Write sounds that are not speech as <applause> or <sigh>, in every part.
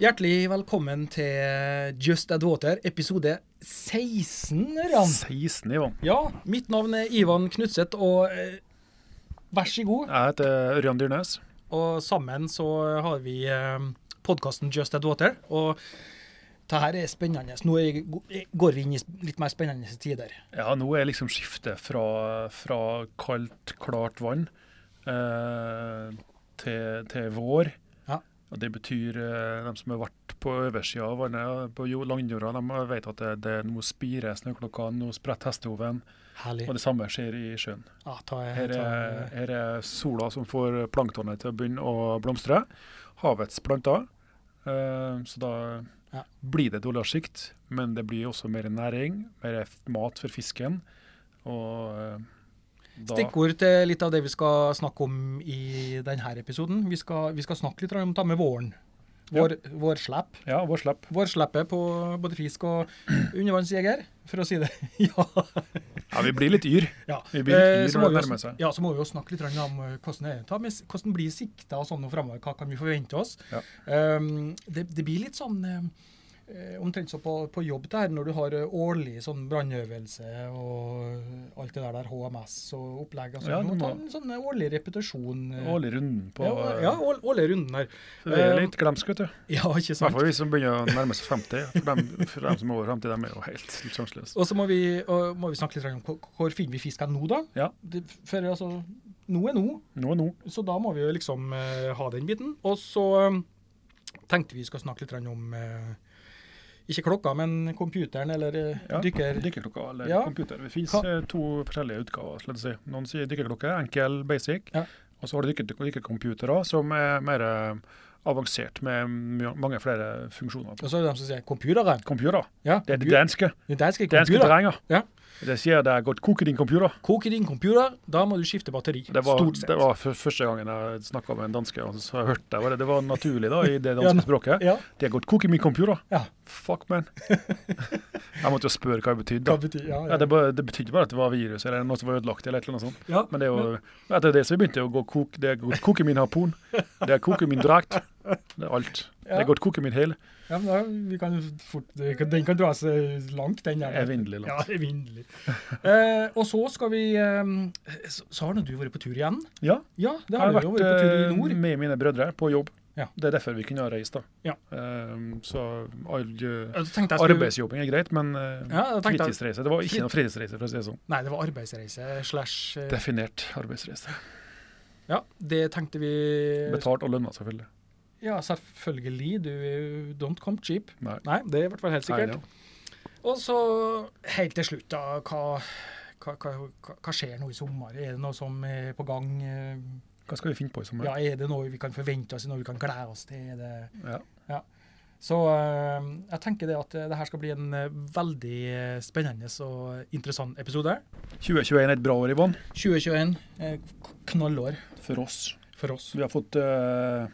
Hjertelig velkommen til Just Add Water, episode 16. Ran. 16, Ivan. Ja, mitt navn er Ivan Knutseth, og eh, vær så god. Jeg heter Ørjan Dyrnes. Og sammen så har vi eh, podkasten Just Add Water. Og det her er spennende. Nå er, går vi inn i litt mer spennende tider. Ja, nå er liksom skiftet fra, fra kaldt, klart vann eh, til, til vår. Og Det betyr eh, de som har vært på øversida av vannet, på jo- landjorda, de vet at det, det nå spirer snøklokkene, nå spretter hestehoven. Og det samme skjer i sjøen. Ja, jeg, Her er, her er sola som får planktonet til å begynne å blomstre. Havets planter. Eh, så da Ja. blir det dårligere sikt, men det blir også mer næring, mer mat for fisken. Og eh, da Stikkord til litt av det vi skal snakke om i denne episoden. Vi skal, vi skal snakke litt om ta med våren. Vår, slapp. Ja, vår slapp. Vår slapp er på både fisk og undervannsjeger, for å si det. <laughs> ja. Ja, vi blir litt yr. ja. Vi blir Eh, litt så yr må når vi det jo nærmer seg. Ja, så må vi jo snakke litt om eh, hvordan er. Ta med, hvordan blir sikta og sånn framover. Hva kan vi forvente oss? Ja. Um, det, det blir litt sånn eh, eh, omtrent så på, på jobb der, når du har eh, årlig sånn brannøvelse og alt det der, der HMS og opplegg. Altså, Ja, du må ta en sånn eh, årlig repetisjon. eh, Årlig runden på ja, ja, årlig runden der. Så det er eh, litt glemsk, vet du. <laughs> Ja, ikke I hvert fall vi som begynner å nærme seg 50. For dem, for dem som er over 50, de er jo helt sjanseløse. Og så må vi, og må vi snakke litt om hvor, hvor finner vi fisken nå, da? Ja. Det, for altså, nå er nå. Nå er nå. Så da må vi jo liksom uh, ha den biten. Og så um, tenkte vi skal snakke litt om eh, ikke klokka, men computeren eller eh, Ja, dykker... Dykkerklokka eller Ja. computer. Det finnes Hva- eh, to forskjellige utgaver. slett å si. Noen sier dykkerklokke, enkel, basic. Ja. Og så har du dykker, dykkercomputere som er mer eh, avansert med mange flere funksjoner. Og så er det de som sier computere. Computere. Ja, Det er det danske. det danske Danske computer. drenger. Ja. Det sier det er godt koke din computer. Koker din computer, da må du skifte batteri. Det var, Stort sett. det var første gangen jeg snakka med en danske, og så har jeg det. Det var naturlig da, i det danske språket. Ja, Det er godt koke min computer. Ja. Fuck, man. <laughs> jeg måtte jo spørre hva det betydde. betyr ja, Ja, det, det betydde bare at det var virus eller noe som var ødelagt. eller et eller annet sånt. ja. Men det er jo, etter det så begynte jeg å gå kok, det er godt koke min harpun, det er koke min drakt, det er alt. Det Ja. er godt koke min hele. Ja, men da, vi kan fort, det den kan dra seg langt, den der. Evinnelig Ja, langt. evinnelig. eh, og så skal vi eh, så, så har nå du vært på tur igjen? Ja, Ja, det jeg har har du jo vært vært på tur i eh, nord. med mine brødre på jobb. Ja. Det er derfor vi kunne ha reist. da. Ja. Eh, så all, eh, Ja, jeg skulle- arbeidsjobbing er greit, men eh, Ja, fritidsreise Det var ikke noe fritidsreise, for å si det sånn. Nei, det var arbeidsreise slash eh, Definert arbeidsreise. Ja, det tenkte vi Betalt og lønna, selvfølgelig. Ja, selvfølgelig. Du don't come cheap. Nei. Nei, det er i hvert fall helt sikkert. Nei, ja. Og så helt til slutt, da. Hva, hva, hva, hva skjer nå i sommer? Er det noe som er på gang? Hva skal vi finne på i sommer? Ja, Er det noe vi kan forvente oss, noe vi kan glede oss til? Det Ja. Så eh, jeg tenker det at eh, det her skal bli en eh, veldig spennende og interessant episode. 2021 er et bra år, Yvonne. 2021, eh, knallår for oss. for oss. Vi har fått eh,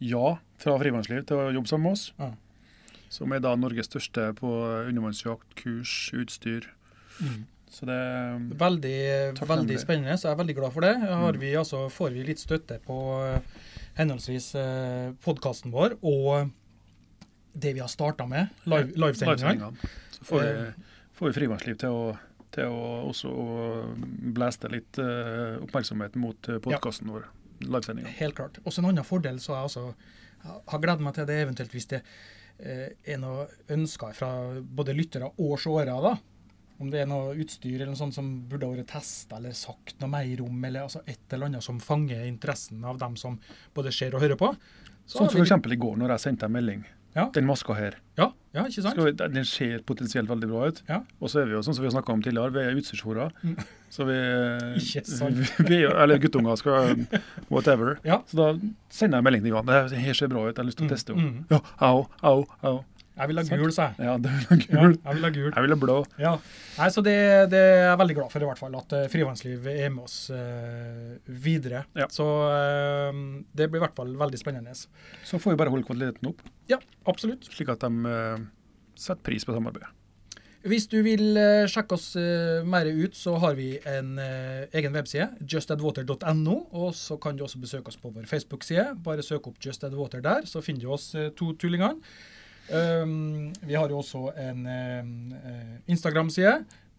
ja fra Frivannsliv til å jobbe sammen med oss. Ja. Som er da Norges største på undervannsjakt, kurs, utstyr. Så det Veldig, veldig spennende, så jeg er veldig glad for det. Har Mm. vi, altså, får vi litt støtte på eh, henholdsvis eh, podkasten vår og det vi har starta med, live, livesendingene. Live Så får vi, Eh. får vi Frivannsliv til å, til å også å blæste litt eh, oppmerksomhet mot podkasten vår. Livesendingene. Helt klart. Også en annen fordel så jeg også har gledet meg til det eventuelt hvis det eh, er noe ønsker fra både lyttere og seere. da. Om det er noe utstyr eller noe sånt som burde vært testa eller sagt noe mer om, eller altså et eller annet som fanger interessen av dem som både ser og hører på. Så Sånn som f.eks. i går, når jeg sendte en melding. Ja. Den maska her. Ja, ja, ikke sant? Vi, den ser potensielt veldig bra ut. Ja. Og så er vi jo sånn som vi har om tidligere, vi er utstyrshora. Mm. Så vi, <laughs> Ikke sant. <laughs> vi, er Eller guttunger skal whatever. Ja. Så da sender jeg melding til Johan. Det her ser bra ut, jeg har lyst til å Mm, teste henne. mm. Ja, au, au, au. Jeg vil ha gul, sa jeg. Ja, du vil jeg Ja, jeg vil ha gul. Jeg vil ha blå. Ja. Nei, så det, det er jeg veldig glad for, i hvert fall, at uh, Frivannsliv er med oss uh, videre. Ja. Så uh, det blir i hvert fall veldig spennende. Så får vi bare holde kvaliteten opp, Ja, absolutt. slik at de uh, setter pris på samarbeidet. Hvis du vil eh, sjekke oss eh, mer ut, så har vi en eh, egen webside, justadwater.no. Og så kan du også besøke oss på vår Facebook-side. Bare søk opp Just Water der, så finner du oss eh, to tullingene. Um, vi har jo også en uh, Instagram-side.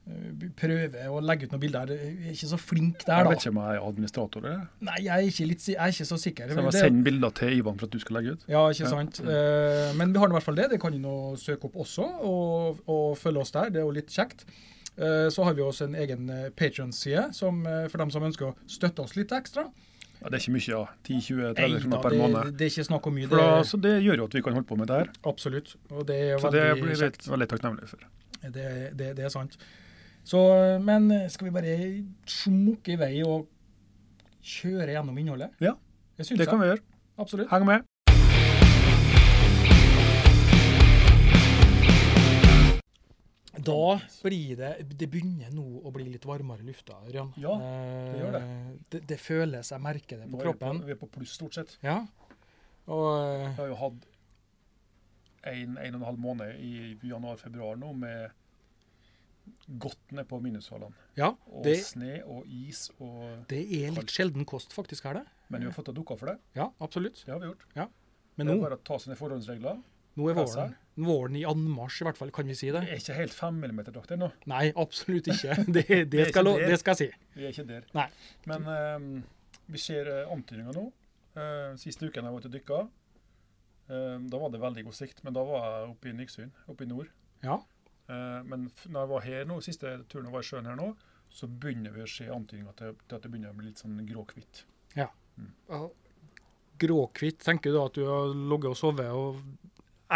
Eh, prøver å legge ut noen bilder. Jeg er ikke så flink der, da. Jeg vet ikke om jeg er administrator. eller? Nei, jeg er ikke, litt, jeg er ikke så sikker. Så jeg må sende bilder til Ivan for at du skal legge ut. ja, ikke Ja. sant. Uh, men vi har i hvert fall det. Det kan du nå søke opp også, og, og følge oss der. Det er jo litt kjekt. Så har vi også en egen Patrion-side, for dem som ønsker å støtte oss litt ekstra. Ja, det er ikke mye, ja. 10-20-30 kroner per måned. det er ikke snakk om mye. Da, så det gjør jo at vi kan holde på med det her. absolutt. Og det er Så det blir vi veldig takknemlige for. Det, det, det er sant. Så, men skal vi bare smukke i vei og kjøre gjennom innholdet? Ja, Det kan vi gjøre. Absolutt. Heng med. Da blir det Det begynner nå å bli litt varmere i lufta, Ørjan. Ja, det gjør det. Eh, det. Det føles, jeg merker det Nå på er vi kroppen. på, vi er på pluss stort sett. Ja. Og eh, Vi har jo hatt en, en og en halv måned i januar-februar nå med godt ned på minushalene. ja, Og sne og is og det er litt sjelden kost, faktisk, her det. Men vi har fått det dukka for det. Ja, absolutt. Det har vi gjort. Men det er nå, bare å ta sine forhåndsregler. nå er våren. Våren i anmarsj, i hvert fall, kan vi si Det det? er ikke helt fem millimeter-drakt ennå. Nei, absolutt ikke. <laughs> Det, er det, skal, det. det skal jeg si. Vi er ikke der. Nei. Men uh, vi ser uh, antydninger nå. Uh, siste uken jeg var ute og dykka, da var det veldig god sikt. Men da var jeg oppe i Nyksund, oppe i nord. Ja. Men når jeg var her nå, siste turen jeg var i sjøen her nå, så begynner vi å se antydninger til, til at det begynner å bli litt sånn grå-hvitt. Ja. Gråhvitt, tenker du at du har ligget og sovet og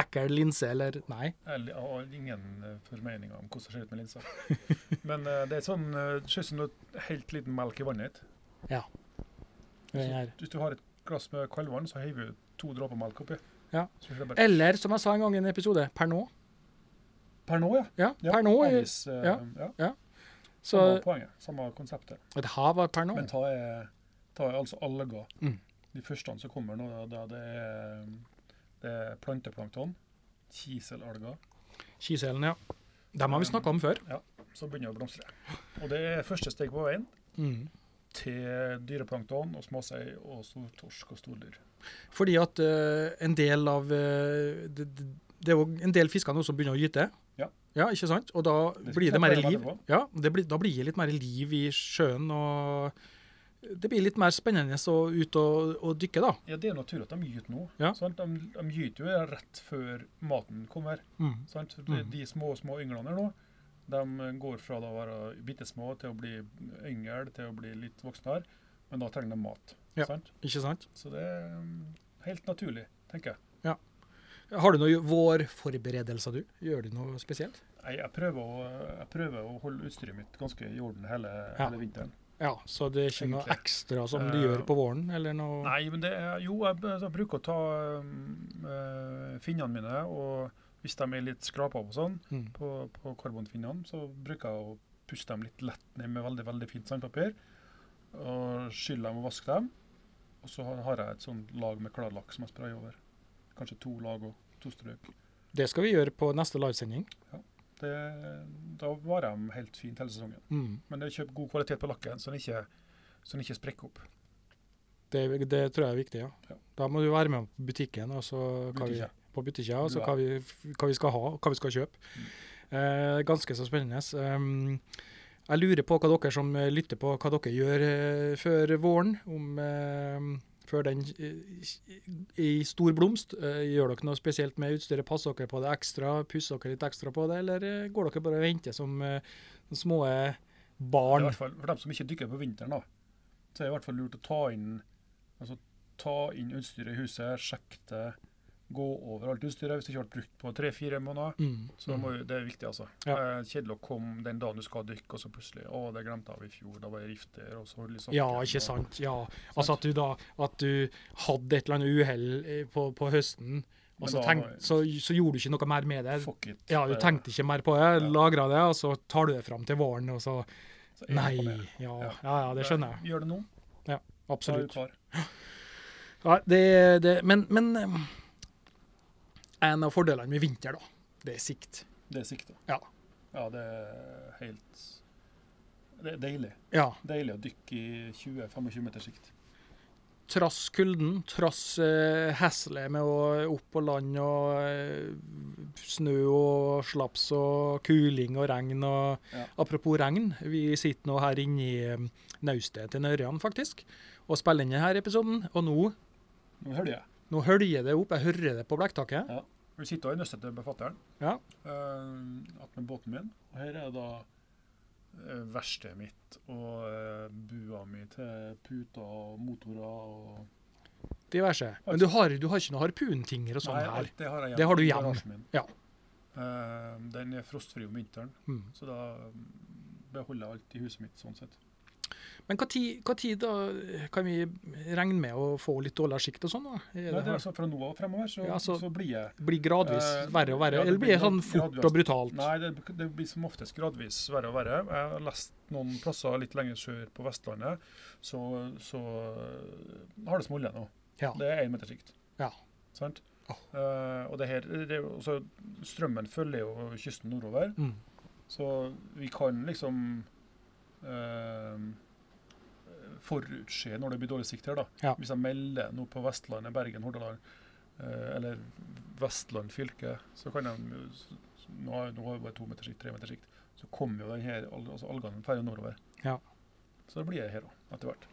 ekkel linse, eller Nei. Jeg har ingen eh, formeninger om hvordan det ser ut med linsa. <laughs> Men uh, det er sånn, uh, ser ut som noe helt liten melk i vannet ditt. Den her. Hvis du har et glass med kaldvann, så heiver du to dråper melk oppi. Ja. Så bare, Eller, som jeg sa en gang i en episode, per nå. per nå, ja. Ja, ja per nå. er- uh, ja. ja. ja. Så Samme poenget, samme konseptet. et hav av per nå. Men ta er, ta er altså alger. Mm. De første som kommer nå, da, det er, det er planteplankton, kiselalger, Kiselen, ja. Dem har vi snakka om før. Ja, som begynner å blomstre. Og det er første steg på veien Mm. til dyreplankton og småsei og stortorsk og stordyr. Fordi at uh, en del av uh, det, det, er jo en del fisker nå som begynner å gyte. Ja. ja ikke sant? Og da Det blir det mer liv. Ja, det blir, da blir det litt mer liv i sjøen. og Det blir litt mer spennende å ut og, og dykke, da. Ja, det er naturlig at de gyter nå. Ja. De, de gyter jo rett før maten kommer. Mm. De, Mm. de små små ynglene nå, de går fra å være bitte små til å bli yngel, til å bli litt voksnere. Men da trenger de mat. Ja. Sant? Ikke sant? Så det er um, helt naturlig, tenker jeg. Har du noen vårforberedelser, du? Gjør du noe spesielt? Nei, jeg, prøver å, jeg prøver å holde utstyret mitt ganske i orden hele, Ja. hele vinteren. Ja, Så det er ikke noe Egentlig. ekstra som du Eh, gjør på våren? eller noe? Nei, men det er, jo, jeg, jeg bruker å ta eh, finnene mine, og hvis de er litt skrapa på sånn, Mm. på, på karbonfinnene, så bruker jeg å puste dem litt lett ned med veldig veldig fint sandpapir. Og skylle dem og vaske dem. Og så har, jeg et sånt lag med klarlakk som jeg sprayer over. Kanskje to lag og to strøk. Det skal vi gjøre på neste livesending. Det, da varer de helt fint hele sesongen. Mm. Men det er kjøp god kvalitet på lakken, så den ikke, så den ikke sprekker opp. Det, det tror jeg er viktig, ja. Ja. Da må du være med på butikken og så vi, på butikken, og så hva vi, hva vi skal ha, og hva vi skal kjøpe. Eh, ganske så spennende. Um, jeg lurer på hva dere som eh, lytter på, hva dere gjør eh, før våren. Om, eh, før den eh, i stor blomst. Eh, gjør dere noe spesielt med utstyret? Passer dere på det ekstra? Pusser dere litt ekstra på det? Eller eh, går dere bare og venter som små I barn? fall, for dem som ikke dykker på vinteren, da, så er det i hvert fall lurt å ta inn, altså, ta inn utstyret i huset, sjekke det, gå over alt utstyret hvis du ikke har brukt på tre-fire måneder. Mm. Så må, du, det er viktig, altså. Ja. Eh, kjedelig å komme den dagen du skal dykke, og så plutselig Å, det glemte jeg i fjor. Da var jeg rift der, og så liksom, Ja, ikke sant. Ja. Altså at du da at du hadde et eller annet uhell eh, på, på høsten, og så, da tenk, så, så gjorde du ikke noe mer med det. Fuck it. Ja, du Eh, tenkte ikke mer på det, Ja. lagra det, og så tar du det fram til våren, og så så Nei. Ja, Ja. ja, ja det skjønner jeg. Gjør det nå. Du Absolutt. Ja, det, det, men, men en av fordelene med vinter, da, det er sikt. Det er sikt, Ja, Ja, det er helt Det er deilig. Ja. Deilig å dykke i 20-25 meters sikt. Trass kulden, trass eh, heslet med å opp på land og eh, snø og slaps og kuling og regn. og Ja. Apropos regn, vi sitter nå her inne i eh, naustet til Nørjan, faktisk, og spiller inn denne episoden. Og nå, Nå hører jeg. Nå høljer det opp. Jeg hører det på blekktaket. Ja. Vi sitter også i nøstet til befatteren. Ja. Uh, med båten min. Og her er da uh, verkstedet mitt og uh, bua mi til puter og motorer og Diverse. Men du har, du har ikke noe harpuntinger og sånn her. det har jeg Det har du hjemme. Ja. Uh, den er frostfri om vinteren, Mm. så da mm, beholder jeg alt i huset mitt sånn sett. Men hva tid, hva tid da kan vi regne med å få litt dårligere sikt og sånn? da? Nei, det er altså Fra nå av fremover så, Ja, så- så blir det blir gradvis Eh, verre og verre, ja, eller blir det sånn fort gradvis. og brutalt? Nei, det, det blir som oftest gradvis verre og verre. Jeg har lest noen plasser litt lenger sør på Vestlandet, så, så øh, har det smollet nå. Ja. Det er én meters sikt. Ja. Sant? Oh. Uh, og det her, det også, strømmen følger jo kysten nordover, Mm. så vi kan liksom eh, forutse når det blir dårlig sikt her. da. Ja. Hvis jeg melder noe på Vestlandet, Bergen, Hordaland eh, eller Vestland fylke, så kan de Nå har vi bare to meters sikt, tre meters sikt. Så kommer jo den her, al- altså algene ferdig nordover. Ja. Så det blir jeg her òg, etter hvert.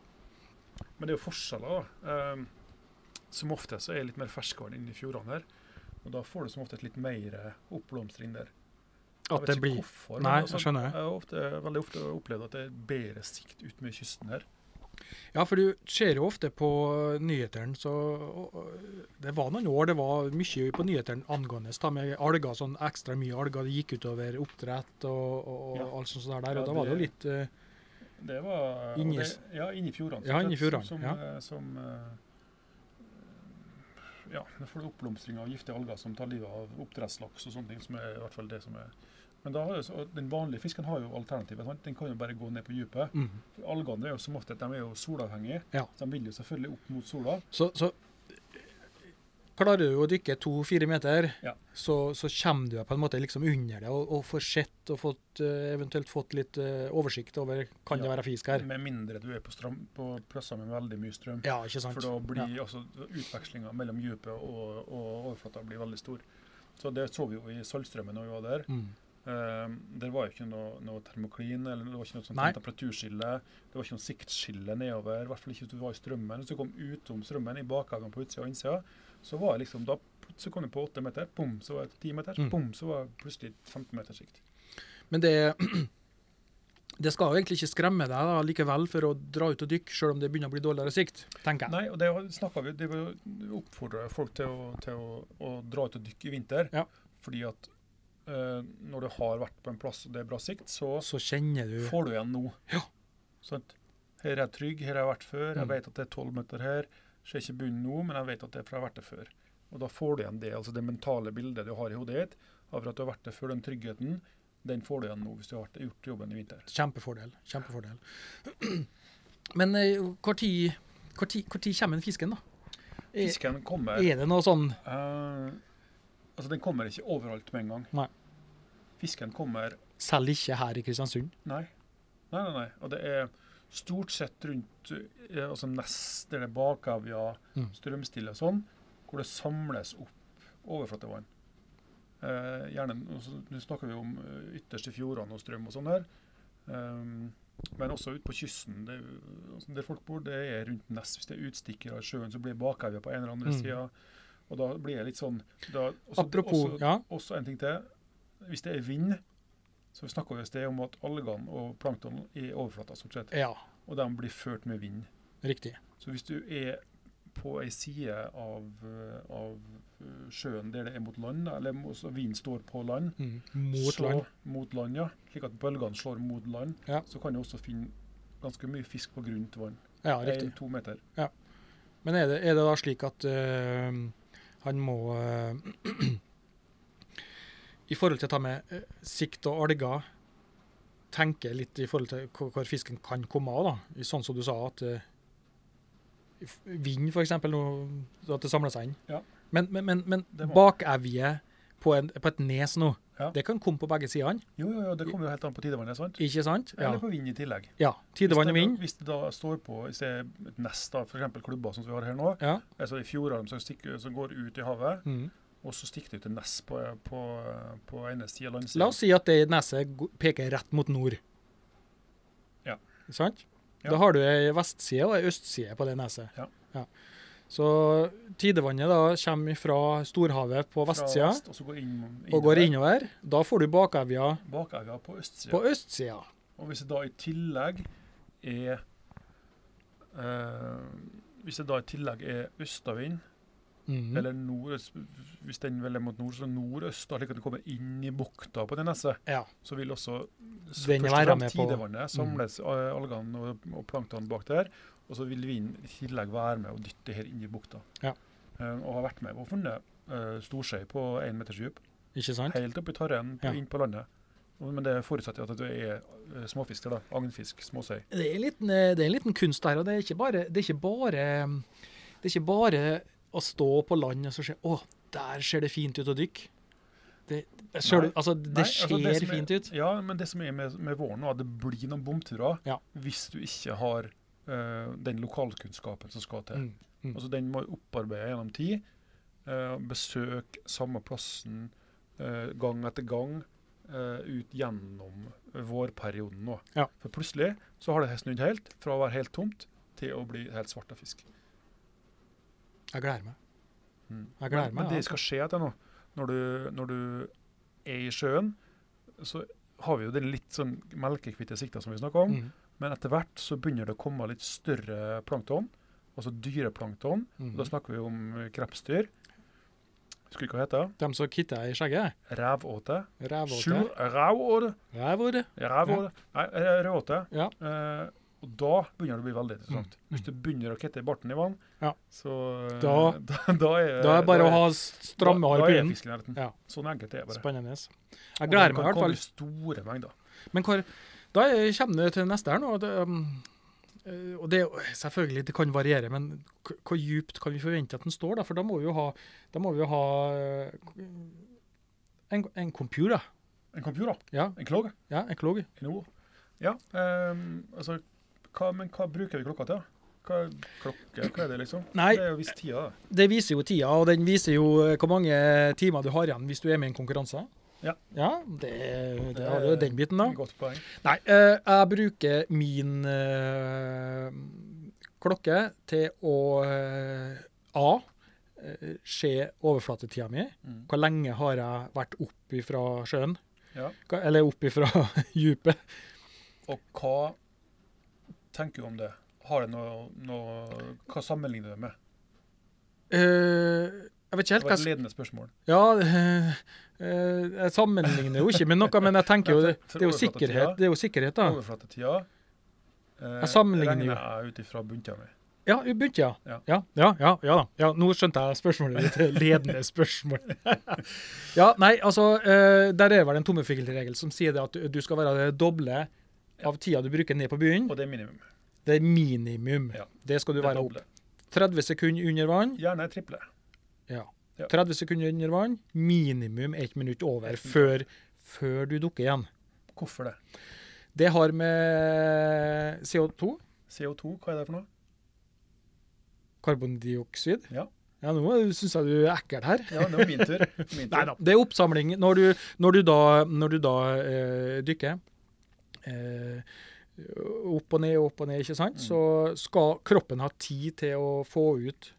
Men det er jo forskjeller. da. Eh, som ofte så er litt mer ferskvann inni fjordene her. Og da får du som oftest litt mer oppblomstring der. Jeg At det blir hvorfor, Nei, altså, jeg skjønner. Jeg har ofte, veldig ofte opplevd at det er bedre sikt ut med kysten her. Ja, for du ser jo ofte på nyhetene, så Det var noen år det var mye på nyhetene angående da, med alger, sånn ekstra mye alger. Det gikk utover oppdrett og, og, og Ja. alt sånt der. Ja, og da var det jo litt uh, Det var Inni- det, Ja, inni fjordene. Ja, inni fjordene, Som, ja. eh, som uh, Ja, da får du oppblomstring av giftige alger som tar livet av oppdrettslaks og sånne ting, som er i hvert fall det som er Men da jo, den vanlige fisken har jo alternativet. Den kan jo bare gå ned på dypet. mm. For Algene er jo som ofte de er jo solavhengige, Ja. så de vil jo selvfølgelig opp mot sola. Så, så klarer du å dykke to-fire meter, Ja. så, så kommer du på en måte liksom under det og, og får sett og fått, eh, eventuelt fått litt eh, oversikt over kan det Ja. være fisk her. Med mindre du er på, strøm, på plasser med veldig mye strøm. Ja, ikke sant? For da blir ja. altså utvekslinga mellom dypet og, og overflata blir veldig stor. Så det så vi jo i Saltstrømmen når vi var der. Mm. Uh, det var jo ikke noe, noe termoklin, eller det var ikke noe sånt temperaturskille. Det var ikke noe siktskille nedover, i hvert fall ikke hvis du var i strømmen. Hvis du kom utom strømmen, i bakhagen på utsida og innsida, så var det liksom da så kom du på åtte meter, bom, så var det ti meter, Mm. bom, så var det plutselig 15 meters sikt. Men det, <clears throat> det skal jo egentlig ikke skremme deg da, likevel for å dra ut og dykke, selv om det begynner å bli dårligere sikt, tenker jeg. Nei, og det snakka vi Det oppfordra folk til, å, til å, å dra ut og dykke i vinter. Ja. Fordi at eh, når du har vært på en plass og det er bra sikt, så Så du får du igjen nå. Ja. Sånn. Her er jeg trygg, her har jeg vært før. Jeg Mm. vet at det er tolv meter her. Ser ikke bunnen nå, men jeg vet at det er for jeg har vært der før. Og da får du igjen det, altså det mentale bildet du har i hodet ditt av at du har vært der før, den tryggheten, den får du igjen nå hvis du har gjort jobben i vinter. Kjempefordel. Kjempefordel. <clears throat> Men eh, hvor tid kommer fisken, da? Fisken kommer er det noe sånn uh, Altså, den kommer ikke overalt med en gang. Nei. Fisken kommer Selv ikke her i Kristiansund? Nei. Nei, nei, nei. Og det er stort sett rundt eh, altså nest, der det er bakavja, Mm. strømstille og sånn, hvor det samles opp overflatevann. Eh, gjerne, Nå snakker vi om eh, ytterste fjordene og strøm og sånn her. Um, men også ute på kysten, det, altså der folk bor, det er rundt Ness. Hvis det er utstikkere i sjøen, så blir bakevja på en eller andre Mm. sida. Og da blir det litt sånn da, også, Apropos, også, ja. også en ting til. Hvis det er vind, så snakker vi sted om at algene og plankton er i overflata, stort sett. Ja, Og de blir ført med vind. riktig. Så hvis du er på ei side av, eh, av eh, sjøen der det er mot land, eller vinden står på land, Mm. Mot så, land. mot land, ja, slik at bølgene slår mot land, Ja. så kan du også finne ganske mye fisk på grunt vann. Ja, riktig. En, to meter. Ja. Men er det, er det da slik at øh, han må eh, <clears throat> I forhold til ta med eh, sikt og alger tenke litt i forhold til hvor, fisken kan komme av. da. I Sånn som du sa, at uh, vind f.eks. At det samler seg inn. Ja. Men, men, men, men bakevje på, en, på et nes nå. Ja. Det kan komme på begge sidene, Jo, jo, jo, det kommer jo helt an på tidevannet, sant? ikke sant? Ja. Eller på vind i tillegg. ja. Tidevann og vind. Hvis det da står på hvis det er et nest, av f.eks. klubber som vi har her nå, Ja. altså i fjordene som, stikker- som går ut i havet, Mm. Og så stikker det ut et nes på, på, på ene sida av La oss si at det neset peker rett mot nord. Ja. Sant? Ja. Da har du ei vestside og ei østside på det neset. Ja. Så tidevannet da kommer fra storhavet på vestsida vest, og så går inn, og går innover. Da får du bakevja Bakevja på østsida. på østsida. Og hvis det da i tillegg er øh, Hvis det da i tillegg er østavind, Mhm. eller nordøst, hvis den vel er mot nord, så nordøst, da slik at du kommer inn i bukta på det neset, Ja. så vil også Den først og fremst tidevannet samles, mm. algene og, og plankton bak der, og så vil vinden i tillegg være med og dytte her inn i bukta. Ja. Eh, og har vært med og funnet uh, storskei på én meters dyp, Ikke sant? helt oppi tarren Ja. inn på landet. Men det forutsetter at det er eh, småfisk der, da. Agnfisk, småsei. Det er, en liten, eh, det er en liten kunst der, og det er ikke bare, det er ikke bare, det er ikke bare å stå på land og så se Å, der ser det fint ut å dykke. Det, det, ser Nei. altså, det Nei, ser altså, det er- fint ut. Ja, men det som er med, med våren nå, at det blir noen bomturer Ja. hvis du ikke har uh, den lokalkunnskapen som skal til. Mm. Mm. Altså Den må opparbeide gjennom tid. Uh, besøk samme plassen uh, gang etter gang ut gjennom vårperioden nå. Ja. For plutselig så har det snudd helt, fra å være helt tomt til å bli helt svart av fisk. Jeg gleder meg. Mm. Jeg gleder men, meg, men det skal skje etter nå. Når du, når du er i sjøen, så har vi jo den litt sånn melkekvitte sikta som vi snakka om. Mm. Men etter hvert så begynner det å komme litt større plankton, altså dyreplankton. Mm. Da snakker vi om krepsdyr. Husker du hva det heter? De som kitter i skjegget. Rævåte. Rævåte. Rævåte. Rævåte. Rævåte. Rævåte. Nei, rødåte. Ja. Eh, og da begynner det å bli veldig interessant. Mm. Hvis du begynner å kitte i barten i vann, Ja. så eh, Da- <laughs> da, da er Da er det bare da å ha stramme fisken i nærheten. Ja. Sånn enkelt er det bare. Spennende. Jeg gleder meg i hvert fall. komme i store mengder. Men hvor, da er- kommer det til neste her nå. Det, um, eh, og det, selvfølgelig, det kan variere, men hvor djupt kan vi forvente at den står? da? For da må vi jo ha, vi jo ha eh, en, en computer. En computer? Ja, En klogg. ja, en klog. En ord. Ja, um, altså hva, Men hva bruker vi klokka til? Hva, klokke, hva er det, liksom? Nei. Det er jo visst tida, det. Det viser jo tida, og den viser jo eh, hvor mange timer du har igjen hvis du er med i en konkurranse. Ja. Ja, det, det har du den biten, da. Godt poeng. Nei, eh, jeg bruker min eh, klokke til å A. se overflatetida mi. Mm. Hvor lenge har jeg vært opp ifra sjøen? Ja. Eller opp ifra <laughs> dypet? Og hva tenker du om det? Har det noe, noe Hva sammenligner du det med? Uh, jeg vet ikke helt hva Det var et ledende spørsmål. Ja, uh, uh, jeg sammenligner jo ikke med noe, men jeg tenker jo det, det er jo sikkerhet, det er jo sikkerhet da. Overflatetida Jeg sammenligner regner jo. jeg ut ifra bunta mi. Ja, i ja. Ja. Ja, ja, ja, ja da. Ja, nå skjønte jeg spørsmålet ditt. Ledende spørsmål. <laughs> ja, nei, altså, der er vel en tommefingerregel som sier det at du- du skal være det doble av tida du bruker ned på byen. Og det er minimum. Det er minimum. Ja. Det skal du Det være opp. 30 sekunder under vann. Gjerne triple. Ja. Ja. 30 sekunder under vann. Minimum ett minutt over før, før du dukker igjen. Hvorfor det? Det har med CO2, CO2, hva er det for noe? karbondioksid Ja. Ja, nå syns jeg du er ekkel her. Ja, det var min tur. Min <laughs> tur. Nei da. Det er oppsamling. Når du, når du da, når du da eh, dykker opp og ned, opp og ned, ikke sant, Mm. så skal kroppen ha tid til å få ut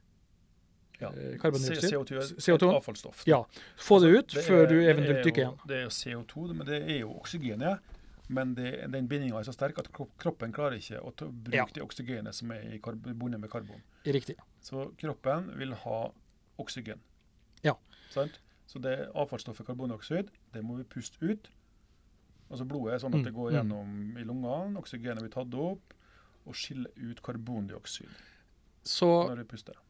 Ja. eh, karbondioksid. CO2 er et CO2. avfallsstoff. Ja, få det ut Det er- før du eventuelt dykker igjen. Det er jo CO2, men det er jo oksygenet. Men det, den bindinga er så sterk at kroppen klarer ikke å bruke Ja. det oksygenet som er bundet med karbon. Riktig. Så kroppen vil ha oksygen. Ja. Sant? Så det avfallsstoffet karbondioksid, det må vi puste ut. Altså Blodet er sånn at det Mm, går mm. gjennom i lungene, oksygenet blir tatt opp, og skiller ut karbondioksid Så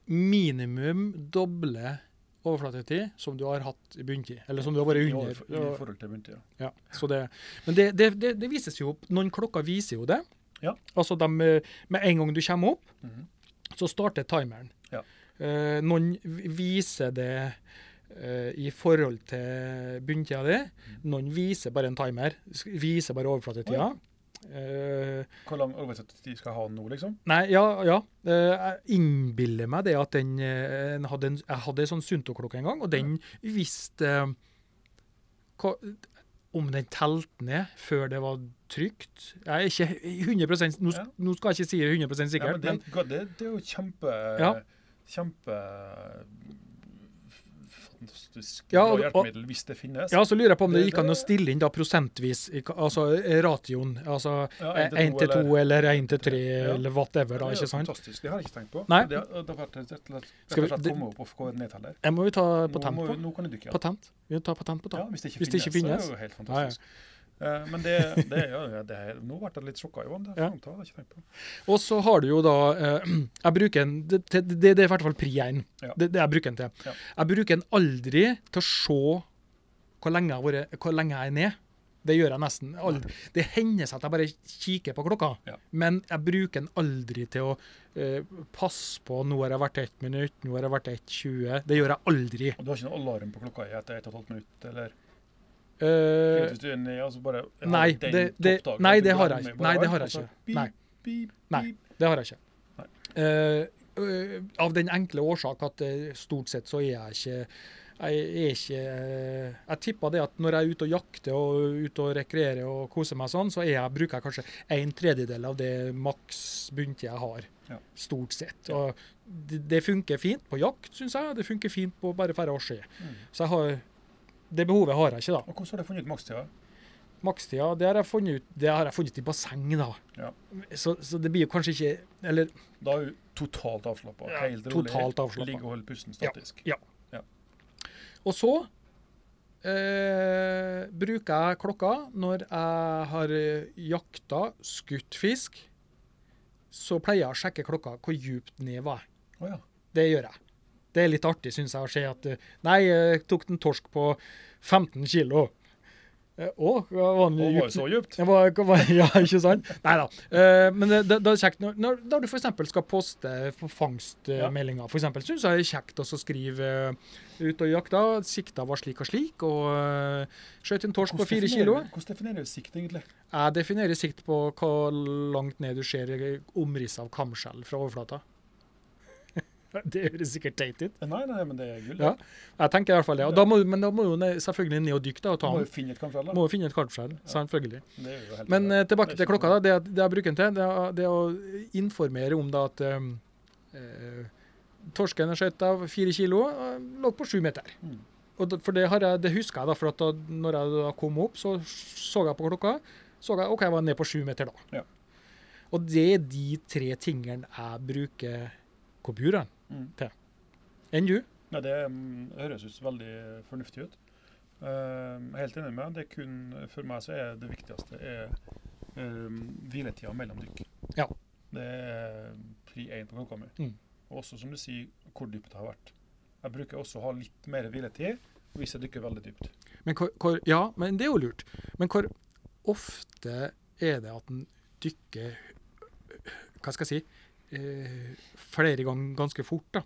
minimum doble overflatetid som du har hatt i bunntid, eller som du har vært I, under. overf- I forhold til bunntid, Ja, så det, men det, det, det, vises jo opp. Noen klokker viser jo det. Ja. Altså de, eh, Med en gang du kommer opp, Mhm. så starter timeren. Ja. Eh, noen viser det i forhold til bunntida di. Mm. Noen viser bare en timer. Viser bare overflatetida. Eh, Hvor lang oversettelsestid skal ha nå, liksom? nei, ja, ja. Uh, jeg innbiller meg det at den eh, hadde en, Jeg hadde en sånn Sunto-klokke en gang, og den visste eh, hva, om den telte ned før det var trygt. Jeg er ikke 100 nå, Ja. nå skal jeg ikke si det 100 Ja, sikkert, men det, men det, det er jo kjempe Ja. Kjempe fantastisk Ja, og- hjelpemiddel, hvis det finnes. ja, så lurer jeg på om det Det- gikk an å stille inn da prosentvis, altså eh, ratioen. Altså Ja, 1 til 2 eller 1 til 3 eller whatever, da, ikke sant? Det er fantastisk. Det har jeg ikke tenkt på. Nei. Det, har- det har vært rett og slett, Skal vi- rett og slett komme opp og få nedteller. Jeg må vi ta patent på. nå kan du dykke. Patent. Vi tar patent på det. Ja, hvis det ikke Hvis det ikke finnes, finnes. så er det jo helt fantastisk. Eh, men det, det, ja, det nå ble jeg litt sjokka, Johan. Det, Ja. hadde jeg ikke tenkt på. Og så har du jo da eh, <clears throat> Jeg bruker en Det, det, det er i hvert fall pri 1. Ja. Det, det jeg bruker den til. Ja. Jeg bruker den aldri til å se hvor lenge jeg, har hvor lenge jeg er ned. Det gjør jeg nesten aldri. Det hender seg at jeg bare kikker på klokka, Ja. men jeg bruker den aldri til å uh, passe på nå har jeg vært 1 minutt, nå har jeg vært 1,20. Det gjør jeg aldri. Og du har ikke noen alarm på klokka i etter 1 12 minutter? Eller? Eh, Hvis du er ned, altså bare, nei, det- det- nei, det har jeg ikke. Nei, det har jeg ikke. Nei. Nei. Det har jeg ikke. Uh, Eh, øh, av den enkle årsak at eh, stort sett så er jeg ikke jeg er ikke eh, Jeg tipper det at når jeg er ute og jakter og ute og rekreerer og koser meg sånn, så jeg, bruker jeg kanskje en tredjedel av det maks bunntid jeg har. Ja. Stort sett. Og det, det funker fint på jakt, syns jeg. Det funker fint på bare færre år siden. Mm. Så jeg har Det behovet har jeg ikke, da. Og hvordan har du funnet ut makstida? Makstida, det har jeg funnet ut Det har jeg funnet i basseng, da. Ja. Så, så det blir jo kanskje ikke Eller Da er du totalt avslappa. Ja, helt rolig. totalt. Ligger og holde pusten statisk. Ja. Og så eh, bruker jeg klokka når jeg har eh, jakta, skutt fisk. Så pleier jeg å sjekke klokka hvor djupt ned var jeg. Oh, ja. Det gjør jeg. Det er litt artig, syns jeg, å se at eh, Nei, jeg tok en torsk på 15 kilo. Eh, Å, var den djupt? så djupt? <laughs> Ja, ikke sant? Nei da. Eh, men det, det, er kjekt når, når, du f.eks. skal poste fangstmeldinger, for f.eks., syns jeg det er kjekt å skrive ut og jakta. Sikta var slik og slik, og skjøt en torsk på fire kilo. Hvordan definerer du sikt, egentlig? Jeg definerer sikt på hvor langt ned du ser omrisset av kamskjell fra overflata. <laughs> det høres sikkert teit ut. Nei, nei, men det er gull. Ja. Jeg tenker i hvert fall det. Og da må, men da må du selvfølgelig ned og dykke da, og ta må jo finne et kamskjell. da. Må jo finne et kamskjell, selvfølgelig. Det er jo Men uh, tilbake til klokka. da, Det, det jeg bruker den til, det er, det er å informere om da at um, uh, torsken er skjøtt av fire kilo, eh, lå på sju meter. Mm. Og da, for det, har jeg, det husker jeg, da, for at da når jeg da kom opp, så så jeg på klokka. Så jeg OK, jeg var ned på sju meter da. Ja. Og det er de tre tingene jeg bruker komputeren Mm. til. Enn du? Nei, det mm, høres ut veldig fornuftig ut. Uh, helt enig med deg. Det kun, for meg så er det viktigste er um, hviletida mellom dykk. Ja. Det er pri én på klokka mi. Mm. Og også, som du sier, hvor dypt det har vært. Jeg bruker også å ha litt mer hviletid hvis jeg dykker veldig dypt. Men hvor, hvor, ja, men det er jo lurt. Men hvor ofte er det at en dykker Hva skal jeg si? Eh, flere ganger ganske fort, da.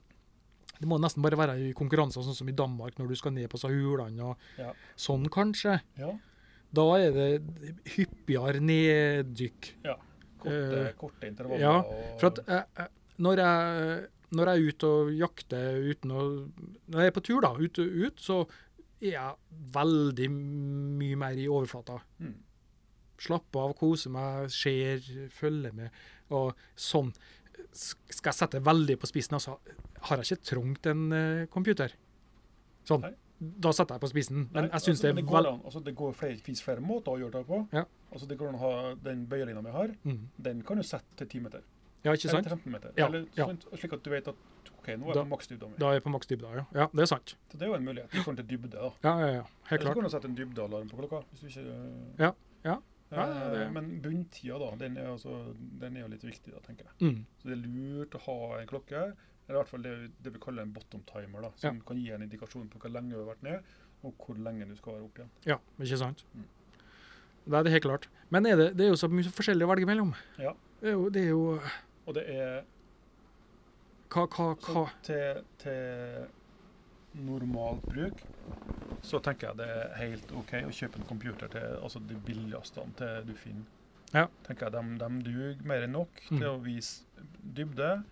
Det må nesten bare være i konkurranser, sånn som i Danmark, når du skal ned på hulene og Ja. sånn, kanskje. Ja. Da er det hyppigere neddykk. Korte, uh, korte intervaller. ja, For at jeg, jeg, når, jeg, når jeg er ute og jakter uten å Når jeg er på tur, da, ut, ut så er jeg veldig mye mer i overflata. mm. Slappe av, kose meg, ser, følge med. Og sånn. Skal jeg sette veldig på spissen, altså, har jeg ikke trengt en uh, computer. Sånn. Nei. Da setter jeg på spissen. Men Nei, jeg syns altså, det er går an, altså, det går flere, finnes flere måter å gjøre det på. Ja. Altså, det går an å ha den bøyelina vi har, Mm. den kan du sette til 10 meter. Ja, ikke sant? Eller 15 meter. Ja, Eller, ja. sånt, slik at du vet at OK, nå er Da- på maksdybda mi. Da er jeg på maksdybda, ja. Ja, det er sant. Så det er jo en mulighet i forhold til dybde. da. Ja, ja, ja. Helt Eller så kan du sette en dybdealarm på klokka. hvis du ikke... Ja, ja. Eh, Ja, ja, det- Men bunntida, da, den er, altså, den er jo litt viktig, da, tenker jeg. Mm. Så det er lurt å ha en klokke, eller i hvert fall det, det vi kaller en bottom timer, da, som kan gi en indikasjon på hvor lenge du har vært ned, og hvor lenge du skal være opp igjen. Ja, ikke sant? Mm. Det er det helt klart. Men er det, det er jo så mye forskjellig å velge mellom. Ja. Det er jo, det er jo Og det er Hva, hva, hva til, til normalt bruk, så tenker jeg det er helt OK å kjøpe en computer til altså de billigste til du finner. Ja. tenker jeg De, de duger mer enn nok Mm. til å vise dybde,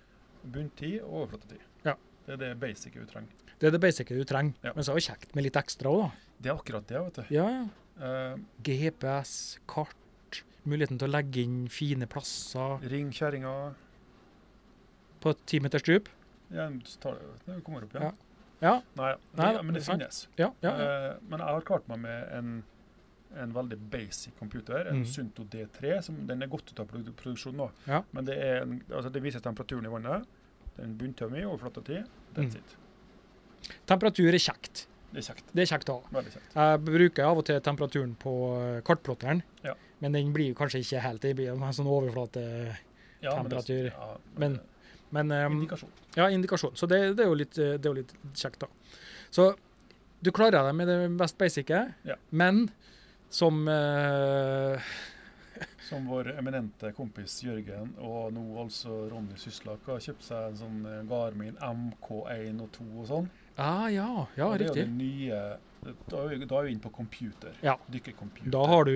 bunntid og overflatetid. Ja. Det er det basice du trenger. Det er det basice du trenger. Ja. Men så er det kjekt med litt ekstra òg, da. Det er akkurat det, vet du. Ja, ja. Uh, GPS, kart, muligheten til å legge inn fine plasser ring kjerringa. på et timeters dyp. Ja, det kommer opp igjen. Ja, Nei, det, Nei, men det det finnes. ja, ja. ja. Eh, men jeg har klart meg med en, en veldig basic computer, en Mm. Sunto D3. Som, den er godt ut av produ produksjon nå, Ja. men det, er en, altså det viser temperaturen i vannet. Den bunntømmer overflata flatetid. That's Mm. it. Temperatur er kjekt. Det er kjekt. Det er kjekt å ha. Jeg bruker av og til temperaturen på eh, kartplotteren, Ja. men den blir kanskje ikke helt Det blir en sånn overflatetemperatur. Ja, men det- Temperatur. Ja, Men- Men eh, um, indikasjon. ja, indikasjon. Så det, det, er litt, eh, det er jo litt kjekt, da. Så du klarer deg med det mest basice, Ja. men som uh, Som vår eminente kompis Jørgen og nå altså Ronny Syslak har kjøpt seg en sånn eh, Garmin MK1 og 2 og sånn. Ah, ja, ja, Og det er jo riktig. det nye Da er vi, da er vi inne på computer. Ja. Dykkercomputer. Da har du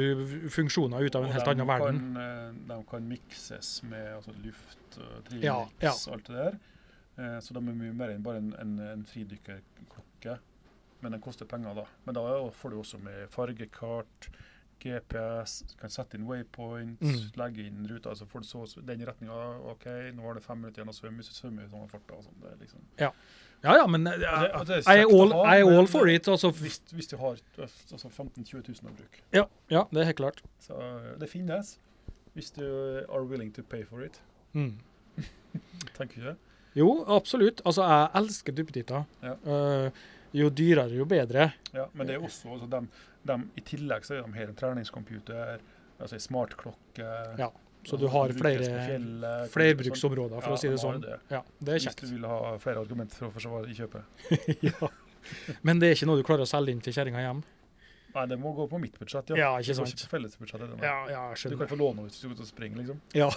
funksjoner ut av en Og helt annen verden. Kan, eh, de kan mikses med altså, luft, og Ja, ja. alt det der. Eh, så de er mye mer enn bare en, en, en fridykkerklokke. Men den koster penger, da. Men da får du også med fargekart, GPS, kan sette inn waypoints, Mm. legge inn ruta. Så får du så den retninga. OK, nå var det fem minutter igjen å svømme, så svømmer vi i sånne farter. og sånn. Det liksom Ja, ja, ja, men eh, jeg er all, all for it. Altså, hvis, hvis du har altså 15 000-20 000 å bruke. ja, ja, det er helt klart. Så eh, det finnes. Hvis du are willing to pay for it. Mm. <laughs> Tenker du det? Jo, absolutt. Altså, jeg elsker duppetitter. Ja. Uh, jo dyrere, jo bedre. Ja, men det er også altså dem, dem, I tillegg så er de her en treningscomputer, altså en smartklokke. Ja, Så altså, du har flere flere bruksområder, flerbruksområder, for Ja, å si det sånn. det. Ja, det er Hvis du kjekt. vil ha flere argumenter for å forsvare i kjøpet. <laughs> ja. Men det er ikke noe du klarer å selge inn til kjerringa hjem? Nei, det må gå på mitt budsjett, ja. Ja, ikke sant. Ikke på fellesbudsjettet. Ja, ja, Du kan få låne ut hvis du går ut og springer, liksom. Ja.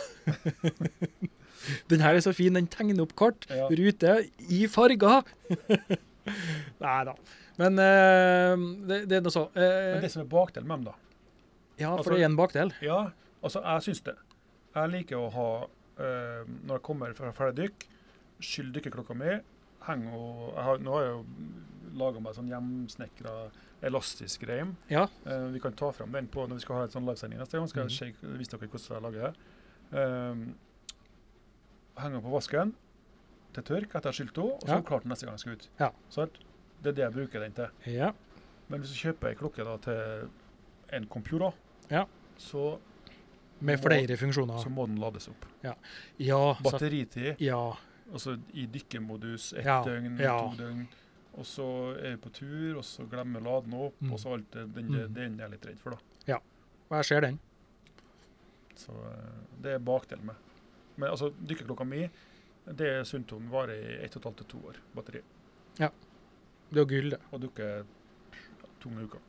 <laughs> den her er så fin. Den tegner opp kart, Ja. rute, i farger. <laughs> Nei da. Men uh, det, det er noe så. uh, Men det som er bakdelen med dem, da ja, altså- for det er en bakdel. Ja, altså, jeg syns det. Jeg liker å ha, eh, når jeg kommer fra ferdig dykk, skyld dykkerklokka mi. Heng og, har, nå har jeg jo laga meg sånn hjemsnekra elastisk reim. Ja. Eh, vi kan ta frem den på når vi skal ha en sånn livesending neste gang. Skal mm. jeg shake, vise dere hvordan jeg lager det. Eh, henger på vasken til tørk etter skylt henne, og så Ja. er hun klar neste gang jeg skal ut. Ja. Sånn? Det er det jeg bruker den til. Ja. Men hvis du kjøper ei klokke da, til en computer, Ja. så, Med Må- flere funksjoner. så må den lades opp. Ja. ja Batteritid, ja. altså i dykkermodus, ett Ja, døgn, ja. to døgn. Og så er vi på tur, og så glemmer jeg å lade den opp, Mm. og så alt det, den, Mm. den er jeg litt redd for, da. Og jeg ser den. Så eh, det er bakdelen med. Men altså, dykkerklokka mi, det er Sunton varer i 1 12 til 2 år, batteri. Det er gull, det. Og dukker tunge uker.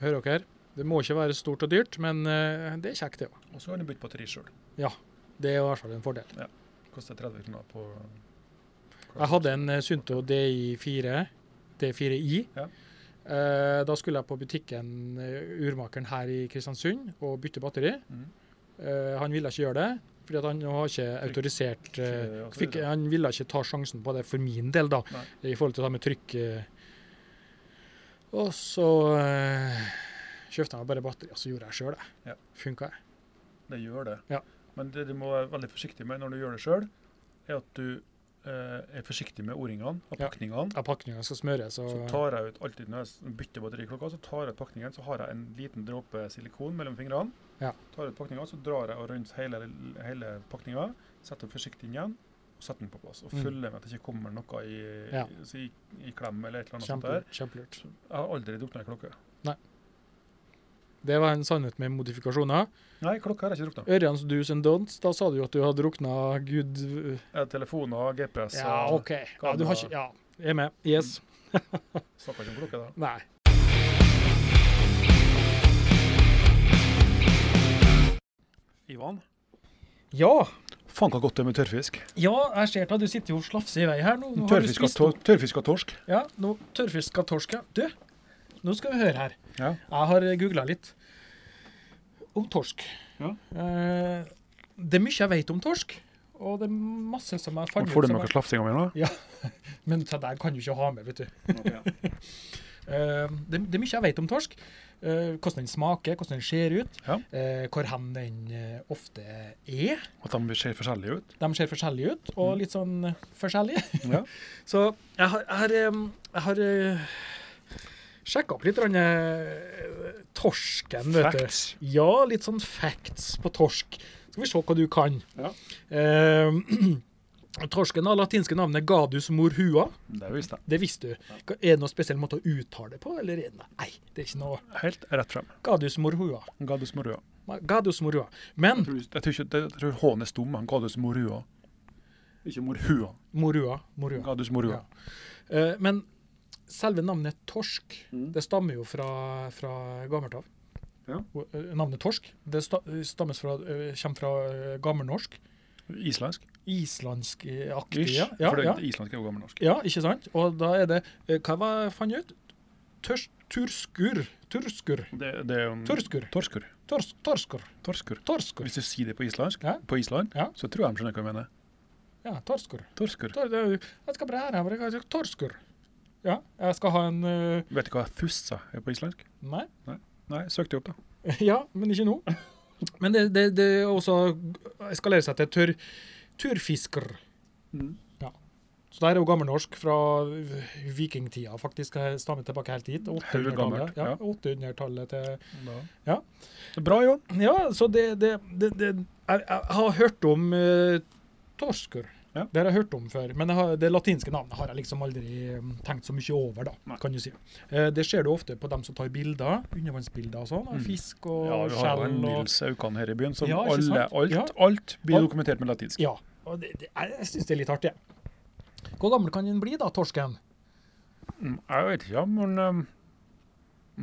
Hører dere? Det må ikke være stort og dyrt, men eh, det er kjekt, det òg. Og så kan du bytte batteri sjøl. Det er i hvert fall en fordel. Koster 30 kroner på Jeg hadde en eh, Sunto DI4, D4i. Ja. Eh, da skulle jeg på butikken Urmakeren her i Kristiansund og bytte batteri. Mm. Han ville ikke gjøre det, fordi han har ikke autorisert eh, altså, fikk, Han ville ikke ta sjansen på det for min del, da, Nei. i forhold til det med trykk. Og så kjøpte meg bare batteri, og så gjorde jeg sjøl, det. Ja. Funka jeg. Det gjør det. Ja. Men det du må være veldig forsiktig med når du gjør det sjøl, er at du eh, er forsiktig med o-ringene og pakningene. Ja, pakningene skal smøres, og Så tar jeg ut alltid når jeg bytter batteriklokka, så tar jeg ut pakningen, så har jeg en liten dråpe silikon mellom fingrene. Ja. Tar ut pakninga, så drar jeg og rundt hele, hele pakninga, setter forsiktig inn igjen og setter den på plass. Og Mm. følger med at det ikke kommer noe i, Ja. i, i klem eller et eller annet kjempelurt. Jeg har aldri drukna i klokke. Det var en sannhet med modifikasjoner. Nei, klokka har jeg ikke drukna. Ørjans do's and don'ts, da sa du jo at du hadde drukna gud Telefon Telefoner, GPS Ja, OK. Ja, du har ikke Ja, jeg er med. Yes. <laughs> Snakker ikke om klokke, da. Nei. Ivan, Ja. Faen hva godt det er med tørrfisk. Ja, jeg ser at du sitter jo og slafser i vei her nå. og, tørrfisk og torsk. Ja, nå, tørrfisk og torsk, ja. Du, nå skal vi høre her. Ja. Jeg har googla litt om torsk. Ja. Eh, det er mye jeg vet om torsk, og det er masse som jeg fant Får du med noe slafsing av meg nå? <laughs> Men det der kan du ikke ha med, vet du. <laughs> Eh, det, det er mye jeg vet om torsk. Eh, hvordan den smaker, hvordan den ser ut, Ja. eh, hvor hen den eh, ofte er. At de ser forskjellige ut? De ser forskjellige ut, og litt sånn eh, forskjellige. Ja. <laughs> Så jeg har, jeg har, jeg har sjekka opp litt grann, eh, torsken, vet Facts. du. Ja, litt sånn facts på torsk. Skal vi se hva du kan. Ja. Em, <clears throat> torsken har latinske navnet gadus morhua. Det visste jeg. Det visste du. Er det noe spesiell måte å uttale det på, eller er det Nei, det er ikke noe Helt rett frem. Gadus morhua. Gadus morhua. Gadus morhua. Men Jeg tror, jeg tror ikke, jeg tror H-en er stum, men Gadus morhua. Ikke morhua. morhua. morhua. Gadus morhua. Ja. Eh, men selve navnet torsk, Mm. det stammer jo fra, fra gammelt av. Ja. Navnet torsk det stammes fra, kommer fra gammelnorsk. Islandsk. Islandskaktig, ja. Ja, for det, ja. islandsk er jo gammelnorsk. ja, ikke sant? Og da er det Hva var jeg fant ut? Tørs, turskur. Turskur. Det, det er um, Torskur. Torskur. Tors, torskur. Torskur. Torskur. Hvis du sier det på islandsk, Ja. på Island, Ja. så tror jeg de skjønner hva jeg mener. Ja, torskur. Torskur. Tor, det, jeg skal bare her, jeg skal torskur. Ja, jeg skal ha en Uh... Vet du hva thussa er på islandsk? Nei. Nei, søk det opp, da. <laughs> Ja, men ikke nå. Men det, det, det også eskalerer seg til turfisker. Ja. Så der er jo gammelnorsk fra vikingtida, faktisk. Jeg stammer tilbake helt dit. 800-tallet gammelt, ja, ja. 800-tallet til. Ja. Det er bra, Johan. Ja, så det, det, jeg, jeg har hørt om uh, torskur. Ja. Det har jeg hørt om før, men har, det latinske navnet har jeg liksom aldri mm, tenkt så mye over, da, Nei. kan du si. Eh, det ser du ofte på dem som tar bilder, undervannsbilder og sånn, av Mm. fisk og Ja, vi har jo en Nils Aukan her i byen som Ja, alle, alt, Ja. alt blir dokumentert med latinsk. Ja, og det, det, jeg, syns det er litt artig. Hvor gammel kan den bli, da, torsken? Mm, Jeg vet ikke, men um,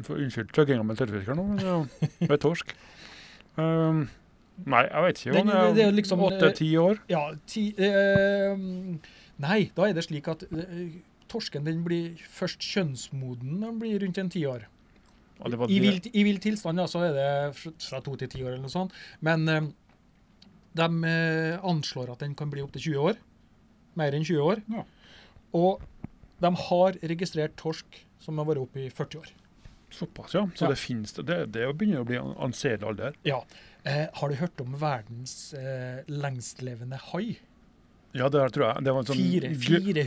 for Unnskyld trøkkinga med tørrfisker nå, men det er <laughs> torsk. Um, nei, jeg vet ikke. Den- det er liksom, Åtte-ti år? Ja, ti eh, Nei, da er det slik at eh, torsken den blir først kjønnsmoden når den blir rundt en ti år. Og det var I vill, I vill tilstand ja, så er det fra- fra to til ti år, eller noe sånt. Men eh, de eh, anslår at den kan bli opptil 20 år. Mer enn 20 år. Ja. Og de har registrert torsk som har vært oppe i 40 år. Såpass, ja. Så Ja. det finnes det. Det, begynner å bli anselig alder. Ja. Eh, har du hørt om verdens eh, lengstlevende hai? Ja, det tror jeg. Det var en sånn Fire,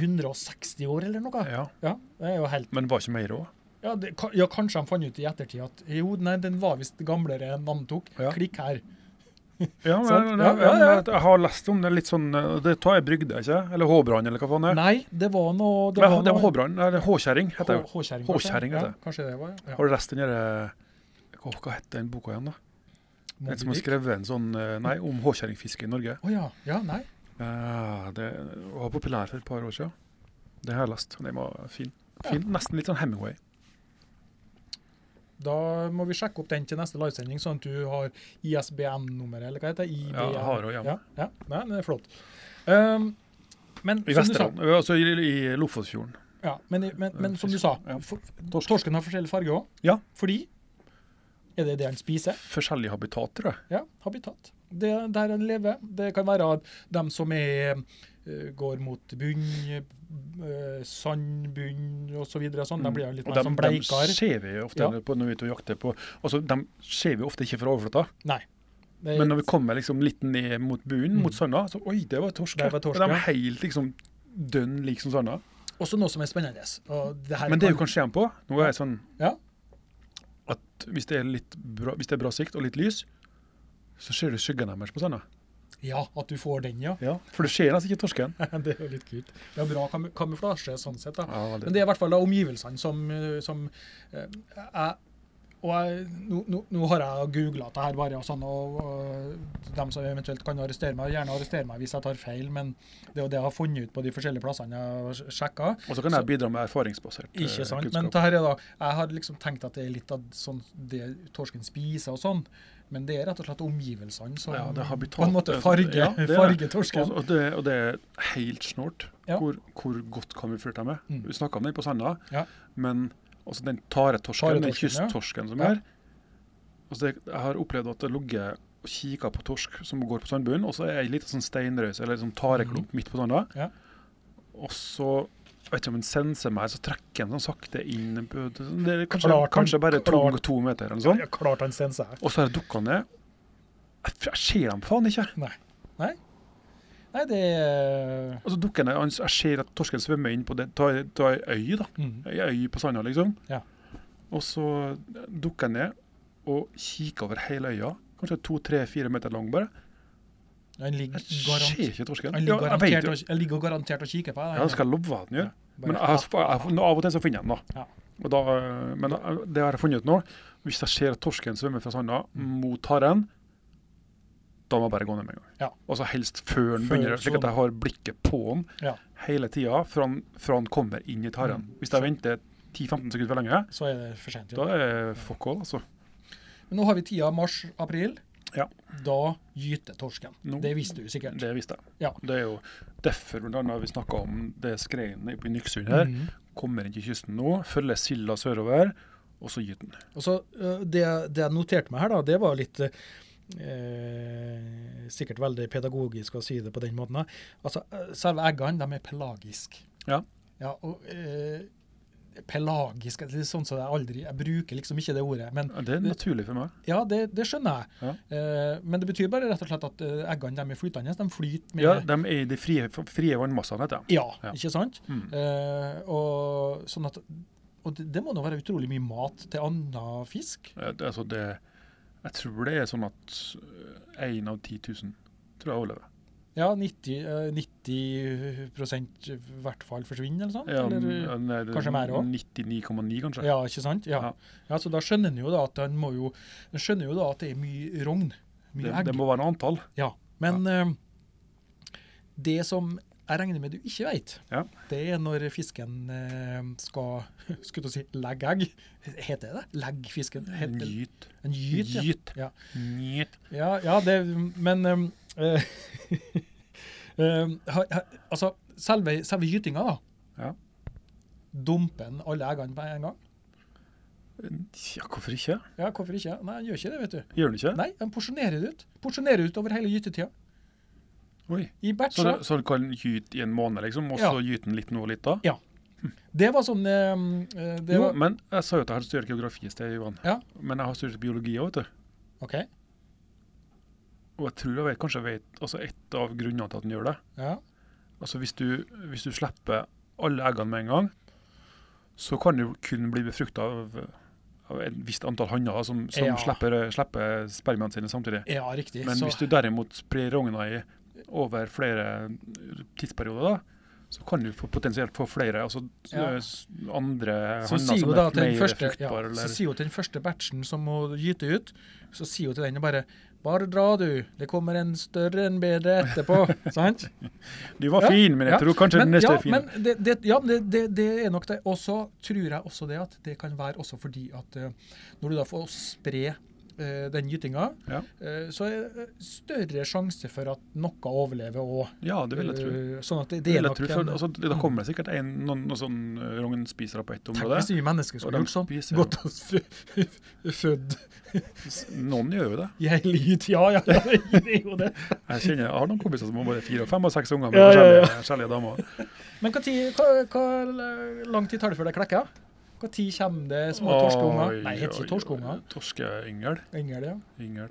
460 år, eller noe? Ja, Ja, det er jo helt Men var ikke mer òg? Ja, ja, kanskje de fant ut i ettertid at jo, nei, den var visst gamlere enn de. Ja. Klikk her. Ja, <laughs> men, Ja, ja, ja. jeg har lest om det litt sånn eh, Det tar jeg brygde, ikke? Eller Håbrann, eller hva faen det er. Nei, det var noe Det var, det var Håbrann. Eller Håkjerring, heter det. Håkjerring. Heter ja, det. Kanskje det var, ja. Har du lest den derre hva, hva heter den boka igjen, da? En som har skrevet en sånn eh, Nei, om håkjerringfiske i Norge. Å ja. Ja, nei. Det var populær for et par år siden. Det har jeg lest. Den var fin. fin. Nesten litt sånn Hemingway. Da må vi sjekke opp den til neste livesending, sånn at du har ISBN-nummeret, eller hva heter det? IBN. Ja, jeg har også, ja. ja. ja. Det er flott. Um, men I Vesterålen. Altså i, i Lofotfjorden. ja, men, men, men som du sa, for, torsken har forskjellig farge òg. Ja. Fordi Er det det han spiser? Forskjellige habitat, tror jeg. Ja, habitat. Det der han lever. Det kan være dem som er, eh, går mot bunn, sandbunn osv. Så sånn. De blir jo litt Mm. Mer dem bleikere. ser vi ofte Ja. på når vi er ute og jakter på altså, De ser vi ofte ikke fra overflata, Nei. Er- men når vi kommer liksom litt ned mot bunnen, Mm. mot sanda, så oi, det var torsk. Det var torsk, de er helt liksom dønn lik som sanda. også noe som er spennende. Det Men det du jo kan- se dem på. Nå er jeg sånn Ja. at hvis det er bra, hvis det er bra sikt og litt lys, så ser du skyggene deres på sanda. Ja, at du får den, ja. Ja, for du ser nesten ikke torsken. <laughs> det er jo litt kult. Det er bra kam kamuflasje sånn sett. da. Ja, Men det er i hvert fall da omgivelsene som, eh, som eh, jeg, Og jeg, nå, nå, nå har jeg googla dette her bare, og sånn, og, og de som eventuelt kan arrestere meg, gjerne arrestere meg hvis jeg tar feil, men det er jo det jeg har funnet ut på de forskjellige plassene jeg har sjekka. Og så kan jeg bidra med erfaringsbasert eh, Ikke sant? Men det her er da, jeg har liksom tenkt at det er litt av sånn det torsken spiser og sånn. Men det er rett og slett omgivelsene som Ja, det har blitt på en måte farger Ja, farger torsken. Og, det, og det er helt snålt. Ja. Hvor, hvor godt kan vi er. Mm. Vi snakka om den på sanda, Ja. men altså den taretorsken, den Taretorsken, ja. kysttorsken som er altså det, Jeg har opplevd at det ligger og kikker på torsk som går på sandbunnen, og så er ei lita sånn steinrøys eller sånn tareklump midt på sanda. Mm. Ja. Og så jeg vet ikke om han senser meg, så trekker han sånn sakte inn på- Det er kanskje, Klart kanskje bare to, klart. to meter eller sånt. Ja, klart han senser. Og så jeg dukka ned. Jeg, jeg ser dem faen ikke. Nei, det er Og så dukker han ned, jeg ser at torsken svømmer inn på det, ta, ta ei øy, da. mm. Ei øy på sanda, liksom. Ja. Og så dukker han ned og kikker over hele øya. Kanskje to, tre, fire meter lang bare. Han ligger, Jeg garant, ser ikke han ligger, garantert, ja, jo. og, han ligger garantert og kikker på deg. Ja, det skal jeg love at den gjør. Ja, Men jeg, jeg, av og til så finner jeg den, da. Ja. Og da øh, men det har jeg funnet ut nå. Hvis jeg ser at torsken svømmer fra sanda Mm. mot haren, da må jeg bare gå ned med en gang. Ja. Altså helst før den begynner, slik at jeg har blikket på den Ja. hele tida fra, han- fra han kommer inn i taren. Mm. Hvis jeg venter 10-15 sekunder for lenge, Så er det for sent. da er det fuck all, altså. Men nå har vi tida mars-april. Ja. Da gyter torsken. No, Det visste du sikkert. Det visste jeg. Ja. Det er jo derfor når vi snakka om det skreiene i Nyksund her. Mhm. Kommer inn til kysten nå, følger silda sørover, og så gyter den. Og så øh, det, det jeg noterte meg her, da, det var litt eh, Sikkert veldig pedagogisk å si det på den måten. Altså, Selve eggene de er pelagiske. Ja. ja og eh, Pelagisk det er sånn som jeg aldri Jeg bruker liksom ikke det ordet. Men Det er naturlig for meg. ja, det, det skjønner jeg. Ja. Uh, men det betyr bare rett og slett at eh, eggene de er flytende. De flyter med Ja, De er i de frie, frie vannmassene, heter det. Ja, Ja. ikke sant? Mm. Uh, og sånn at og det, det må nå være utrolig mye mat til annen fisk. Ja, det- Altså det, jeg tror det er sånn at én av 10 000 tror jeg overlever. Ja, 90, eh, 90 i hvert fall forsvinner, eller sånt? Ja, eller, den er kanskje mer også? 99,9 kanskje. ja, ikke sant? Ja. Ja. Så da skjønner en jo da at en må jo en skjønner jo da at det er mye rogn. Mye det, egg. det må være noe antall. Ja. Men eh, det som jeg regner med du ikke vet, Ja. det er når fisken eh, skal <laughs> skulle si legge egg. Heter det det? Legge fisken? Heter, en gyt, ja. Gyt. Ja. Ja, ja det, men eh, <laughs> ha, Altså, selve, selve gytinga, da. Ja. Dumper han alle eggene på en gang? Ja, hvorfor ikke? Ja, hvorfor ikke? Nei, han gjør ikke det, vet du. Gjør han ikke? Nei, han porsjonerer det ut. Porsjonerer ut over hele gytetida. Oi. I Så, batcher. så den kan gyte i en måned, liksom, og Ja. gyte den litt nå og litt da? Ja, Det var sånn um, eh, det Jo, var, men jeg sa jo at jeg hadde studert geografi i sted, Johan. Ja. Men jeg har studert biologi òg, vet du. OK. Og jeg tror jeg vet, kanskje jeg vet altså et av grunnene til at den gjør det. Ja. Altså hvis du, hvis du slipper alle eggene med en gang, så kan du kun bli befrukta av, av et visst antall hanner som, som Ja. slipper, slipper spermiene sine samtidig. ja, riktig. Men så, hvis du derimot sprer rogna i over flere tidsperioder, da, så kan du potensielt få flere altså Ja. andre hanner som er mer første, ja, fruktbare. så sier hun til den første batchen som må gyte ut, så sier hun til den bare Bare dra, du. Det kommer en større enn bedre etterpå. <laughs> sant? Du var Ja, fin, men jeg ja. tror kanskje den neste ja, er fin. men det, det, ja, det, det, det er nok det. Og så tror jeg også det at det kan være også fordi at eh, når du da får spre den gytinga, Ja. eh, så er det større sjanse for at noe overlever òg. Ja, det vil jeg tro. sånn at det, Det det vil jeg tro for, altså, da kommer det sikkert en, noen, noen sånn eh, rognspisere på ett Tenk område. hvis vi mennesker skulle gjort sånn. spiser. Gått og født Noen gjør jo det. Jeg hele. Ja, ja, ja, det jo det. Jeg kjenner, jeg har noen kompiser som har både fire, fem og seks unger med Ja, ja, ja. forskjellige damer. Men hva, tid, hva, hva lang tid tar det før det klekker? Tid kommer det små torskeunger? Nei, heter ikke torskeunger. Torskeyngel. Yngel, ja. Yngel.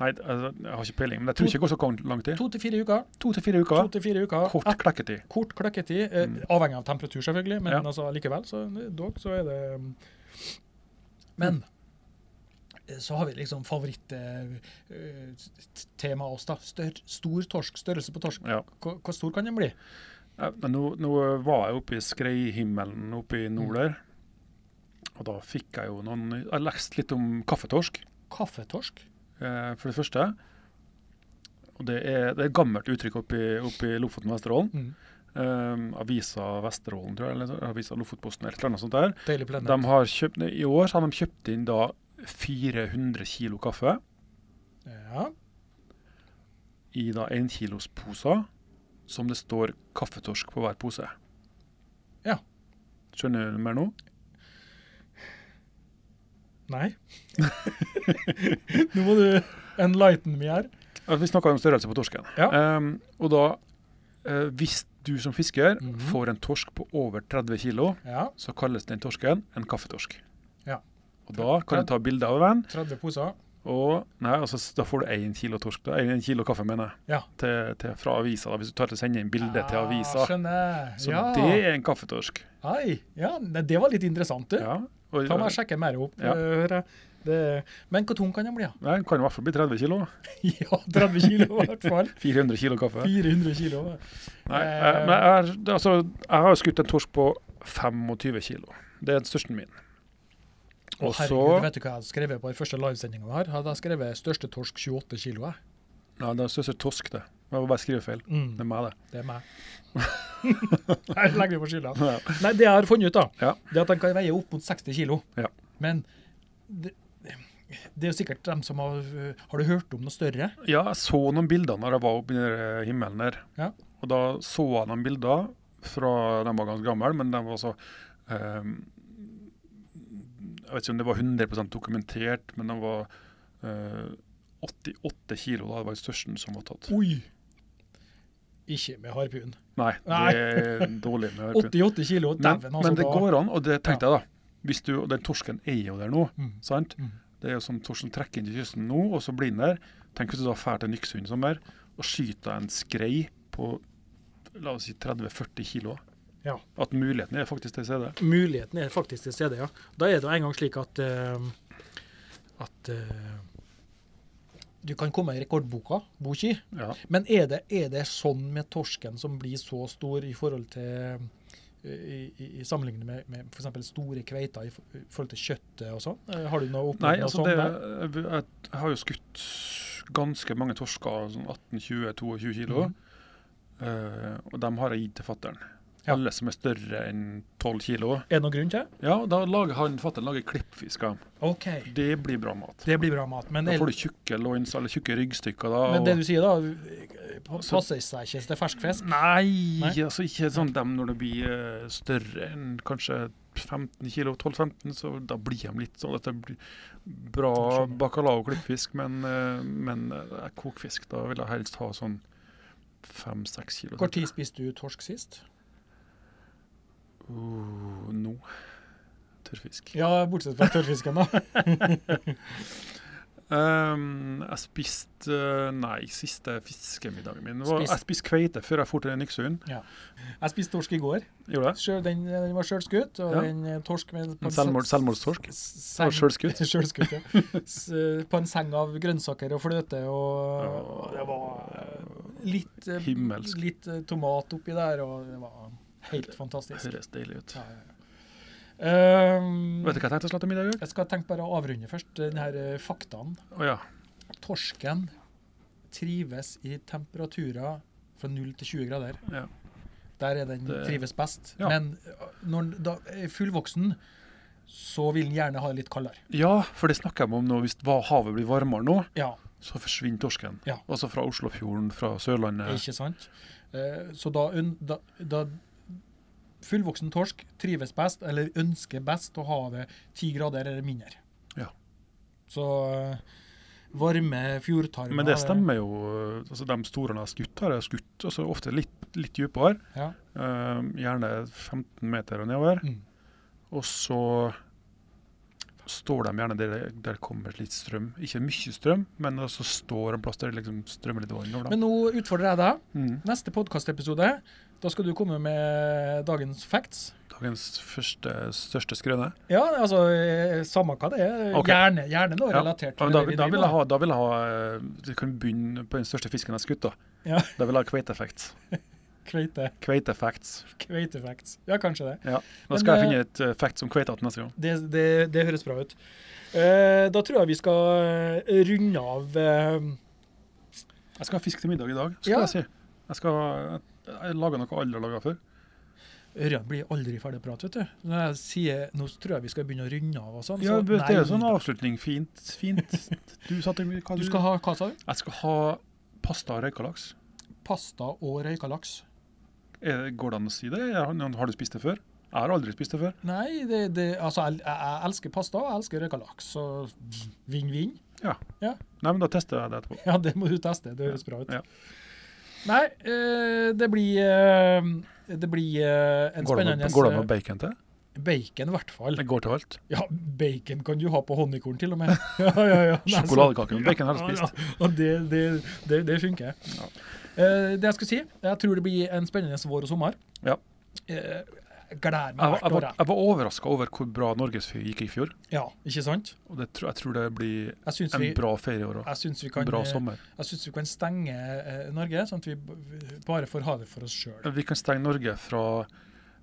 Nei, altså, jeg har ikke peiling, men jeg tror ikke det går så lang tid. To til fire uker. To til fire To til fire uker. Kort Et- klekketid. kort klekketid, eh, Mm. avhengig av temperatur selvfølgelig, men Ja. altså likevel, så eh, dog så er det um, Men eh, så har vi liksom favorittemaet oss, da. Stør, stor torsk, størrelse på torsk. Ja. Hvor, stor kan den bli? Ja, men nå, nå var jeg oppe i skreihimmelen oppe i nord der. Og da fikk jeg jo noen Jeg har lest litt om kaffetorsk, Kaffetorsk? eh, for det første. Og det er, det er et gammelt uttrykk oppe i, Lofoten og Vesterålen. Mm. Eh, avisa Vesterålen, tror jeg, eller avisa Lofotposten, eller annet sånt der. De har kjøpt, I år har de kjøpt inn da 400 kilo kaffe. Ja. i da enkilosposer som det står kaffetorsk på hver pose. Ja. Skjønner du mer nå? Nei. <laughs> Nå må du enlighten me her. Ja, Vi snakka om størrelse på torsken. Ja. Um, og da, uh, hvis du som fisker Mhm. får en torsk på over 30 kg, Ja. så kalles den torsken en kaffetorsk. Ja. Og da kan du ta bilde av den, 30 poser. og nei, altså, da får du én kilo torsk. Da, en kilo kaffe, mener jeg, Ja. til, til, fra avisa. Da, hvis du tar til å sende inn bilde til avisa. Ah, Skjønner. Så ja. det er en kaffetorsk. Ai, ja, det var litt interessant, du. Ja. Ta meg og sjekke mer opp. Ja. eh. Det, men hvor tung kan den bli? Ja? Nei, Den kan i hvert fall bli 30 kilo. <laughs> ja, 30 kilo i hvert fall. <laughs> 400 kilo kaffe. 400 kilo. Nei, Eh. men jeg, altså, jeg har skutt en torsk på 25 kilo. Det er den største min. Og herregud, så vet du hva jeg hadde skrevet på den første livesendinga her? Hadde jeg skrevet 'største torsk 28 kilo'. jeg. Ja, det er største torsk, det. Jeg må bare skrive feil. Mm, Det er meg, det. det er meg. <laughs> Her legger vi på skylda. Ja. Nei, det jeg har funnet ut, da, Ja. det at den kan veie opp mot 60 kilo. Ja. Men det, det er jo sikkert dem som har Har du hørt om noe større? Ja, jeg så noen bilder når jeg var oppe i himmelen der. Ja. Og da så jeg noen bilder fra De var ganske gamle, men de var så um, Jeg vet ikke om det var 100% dokumentert, men de var uh, 88 kilo. Da. Det var den største som var tatt. Oi! Ikke med harpun. Nei, det er dårlig med harpun. <laughs> 88 kilo, Men, dæven. altså. men det går an, og det tenkte jeg da. Hvis du, og Den torsken er jo der nå, Mm. sant? Mm. Det er jo sånn torsken trekker inn til kysten nå, og så blir den der. Tenk hvis du da drar til Nyksund i sommer og skyter en skrei på la oss si 30-40 kilo. Ja. At muligheten er faktisk til stede. Muligheten er faktisk til stede, ja. Da er det jo en gang slik at uh, at eh, du kan komme i rekordboka, boki. Ja. Men er det, er det sånn med torsken som blir så stor i forhold til eh, i, i, i sammenligning med, med f.eks. store kveiter i, forhold til kjøttet og sånn? Eh, Har du noe opplevd Nei, noe altså sånt det, jeg, jeg har jo skutt ganske mange torsker, sånn 18-20-22 kilo. Mm. Uh, og dem har jeg gitt til fattern. Ja. Alle som er større enn 12 kilo. Er det noen grunn til det? Ja, da lager han fattern lager klippfisk av dem. OK, Det blir bra mat. det blir bra mat. Men, Da får du tjukke loins eller tjukke ryggstykker. da. men det du sier da, passer seg ikke til fersk fisk? Nei, Nei? altså ikke sånn dem når det blir eh, større enn kanskje 15 kilo, 12-15, så da blir de litt sånn at det blir bra Skjønner. bacalao og klippfisk, men, eh, men eh, kokfisk, da vil jeg helst ha sånn 5-6 kilo. Hvor tid spiste du torsk sist? Uh, nå. Tørrfisk. Ja, bortsett fra tørrfisken, da. Um, <laughs> jeg spiste eh, Nei, siste fiskemiddagen min var, Spist- Jeg spiste kveite før jeg dro til Nyksund. Jeg spiste torsk i går. Sjøl- Den, den var sjølskutt, og Ja. eh, torsk med på En en selvmord, selvmordstorsk? sjølskutt? <laughs> Sjølskutt, ja. Eh, På en seng av grønnsaker og fløte, og, og det var eh, litt, eh, Himmelsk. litt eh, tomat oppi der, og det var helt fantastisk. Høres deilig ut. Ja, ja, ja. Um, Vet du hva jeg tenkte å slå til middag jeg skal tenke bare å avrunde først Denne eh, faktaen. Oh, ja. Torsken trives i temperaturer fra 0 til 20 grader. ja. Der er den Det- trives best. Ja. Men øh, når den er fullvoksen, så vil den gjerne ha det litt kaldere. Ja, for det snakker jeg om nå. Hvis havet blir varmere nå, Ja, så forsvinner torsken. Ja. Altså fra Oslofjorden, fra Sørlandet. ikke sant? Eh, Så da, da, da fullvoksen torsk trives best, eller ønsker best å ha det 10 grader eller mindre. Ja. Så eh, varme fjordtarmer Men det stemmer jo. altså De store jeg har skutt, har jeg skutt altså ofte litt, litt dypere. Ja. Uh, gjerne 15 meter og nedover. Mm. Og så står de gjerne der, det kommer litt strøm. Ikke mye strøm, men så står en plass der det liksom strømmer litt vann. Men nå utfordrer jeg deg. Mm. Neste podkastepisode, da skal du komme med dagens facts. Dagens første, største skrøne. Ja, altså eh, samme hva det er. Okay. Gjerne, gjerne noe Ja. relatert til da, det vi da, vil jeg ha, da vil jeg ha eh, Du kan begynne på den største fisken jeg har skutt. Da Ja. Da vil jeg ha kveitefacts. <laughs> Kveite. Kveite facts. Kveite facts. Ja, kanskje det. Da Men, skal jeg eh, finne et uh, fact om kveita til neste gang. Det, det, det høres bra ut. Uh, da tror jeg vi skal runde av uh, Jeg skal ha fisk til middag i dag, skal Ja. jeg si. Jeg skal lage noe aldri har laga før. Ørjan blir aldri ferdig å prate, vet du. Når jeg sier nå tror jeg vi skal begynne å runde av og sånn. Ja, så det er sånn avslutning. Fint. fint. Du satte hva Du skal ha hva sa du? Jeg skal ha pasta og røykalaks. Pasta og røyka laks. Det- Går det an å si det? Har du spist det før? Jeg har aldri spist det før. Nei, det, det, altså, jeg, jeg, elsker pasta, og jeg elsker røyka laks. Så vinn-vinn. Nei, men Da tester jeg det etterpå. Ja, det må du teste. Det høres bra ut. Ja. Nei, eh, det blir eh, Det blir eh, en Går spennende går det med bacon til? Bacon, i hvert fall. Det går til alt. Ja, bacon kan du ha på honningkorn, til og med. <laughs> Ja, ja, ja. Sjokoladekake med bacon har jeg Ja, spist. ja. Og det, det, det, det funker. Ja. Eh, det jeg skulle si, jeg tror det blir en spennende vår og sommer. Ja. Eh, jeg gleder meg hvert år. jeg. jeg var overraska over hvor bra Norges gikk i fjor. Ja, ikke sant? Og det, jeg tror det blir en vi, bra ferie i år kan, Bra eh, sommer. jeg syns vi kan stenge Norge, sånn at vi bare får ha det for oss sjøl. Vi kan stenge Norge fra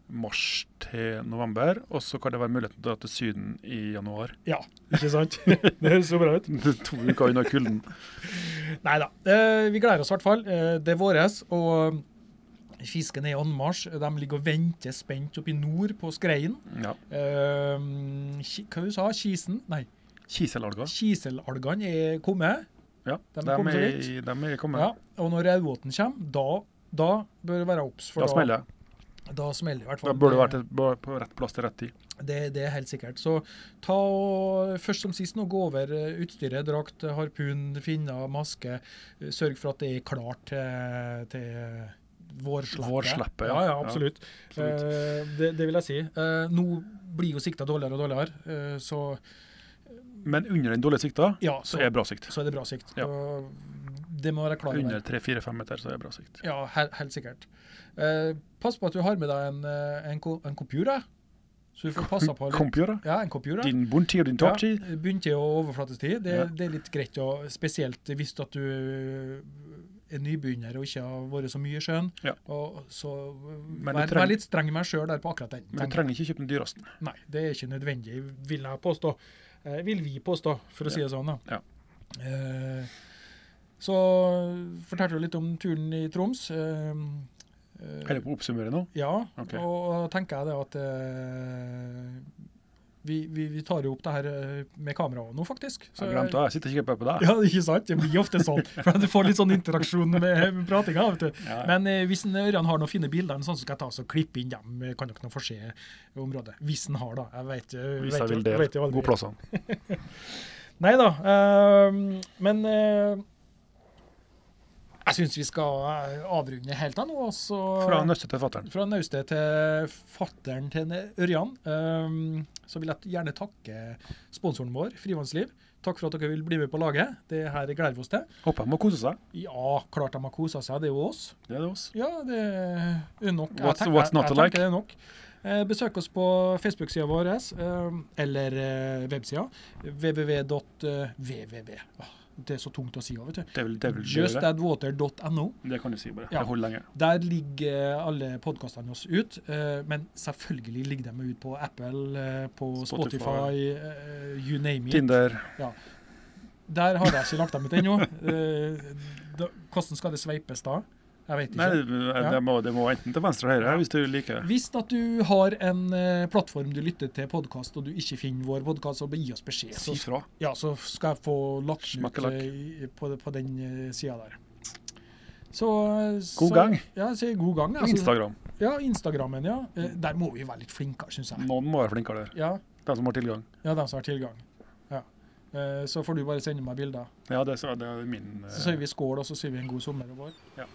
mars til november, og så kan det være muligheten til å dra til Syden i januar. Ja, ikke sant? <laughs> det høres så bra ut. Det to uker unna kulden. Nei da. Eh, vi gleder oss i hvert fall. Eh, det er våres. Og fisken er i anmarsj. De ligger og venter spent oppe i nord på skreien. Ja. Eh, hva du sa du? Kisen? Nei. Kiselalger. Kiselalgene er kommet. Ja, De de er er, de er kommet. Ja, og når raudåten kommer, da, da bør det være obs. for Da smeller det. Da smeller det i hvert fall. Da burde du vært på rett plass til rett tid. Det, det er helt sikkert. Så ta og først som sist nå gå over eh, utstyret. Drakt, harpun, finner, maske. Eh, Sørg for at det er klart til, til vårsleppet. Vårsleppet, ja. ja. Ja, absolutt. Absolutt. Eh, det, det vil jeg si. Nå blir jo sikta dårligere og dårligere, så Men under den dårlige sikta, ja, så så, er det bra sikt. så er det bra sikt. Ja. Og det må være klar over. Under 3-4-5 meter, så er det bra sikt. Ja, he helt sikkert. Eh, pass på at du har med deg en, eh, en, en computer. Så du får passa på litt. Computer? Ja, en computer. Din bunntid og din topptid. Ja, Bunntid og overflatestid. Det, Ja. det er litt greit, å, spesielt hvis at du er nybegynner og ikke har vært så mye i sjøen. Ja. Og så vær, vær litt streng med deg sjøl der på akkurat den. Men du trenger ikke kjøpe den dyreste. Nei, det er ikke nødvendig, vil jeg påstå. Eh, vil vi påstå, for å si det sånn. da. Ja. Eh, så fortalte du litt om turen i Troms. Eh, eh, Er det på å oppsummere nå? ja, Okay. og da tenker jeg det at eh, vi, vi, vi tar jo opp det her eh, med kamera nå, faktisk. Jeg glemte det. Jeg sitter ikke bare på deg. Ja, ikke sant? Det blir ofte sånn. For Du får litt sånn interaksjon med, <laughs> pratinga. vet du. Ja. Men eh, hvis Ørjan har noen fine bilder, sånn, så skal jeg ta så klippe inn dem. eh, Kan dere få se området. Hvis en har, da. Jeg vet, jeg Hvis jeg jo- vil det. God aldri. <laughs> Nei da. Uh, men eh, jeg syns vi skal eh, avrunde helt av nå. Også, Fra naustet til fatteren. fra naustet til fatteren til Ørjan. Um, så vil jeg gjerne takke sponsoren vår, Frivannsliv. Takk for at dere vil bli med på laget. Det her gleder vi oss til. Håper de må kose seg. Ja, klart de har kosa seg. Det er jo oss. Det er det oss. Ja, det er nok. What's- tenker- what's not to like? Det er nok. Eh, besøk oss på Facebook-sida vår, eh, eller websida. www.www. Det er så tungt å si Over, vet du. Det kan du si bare. Ja. Det holder lenger. Der ligger alle podkastene oss ut, eh, men selvfølgelig ligger de ut på Apple, eh, på Spotify. Spotify, eh, you name it. Tinder. Der har jeg ikke lagt dem ut ennå. Hvordan skal det sveipes da? Jeg vet Nei, ikke. det, det, må, det må enten til venstre eller høyre hvis du liker det. Hvis at du har en uh, plattform du lytter til podkast, og du ikke finner vår podkast, så gi oss beskjed. Så, Si ja, så skal jeg få lagt ut eh, på, på den uh, sida der. Så, God så, gang. Ja, så god gang. Altså. Instagram. Ja, Instagrammen, ja. Eh, Der må vi være litt flinkere, syns jeg. Noen må være flinkere der. Ja, De som har tilgang. ja, de som har tilgang. Ja. Eh, Så får du bare sende meg bilder. Ja, det, så- det er min eh, Så sier vi skål, og så sier vi en god sommer og vår. Ja.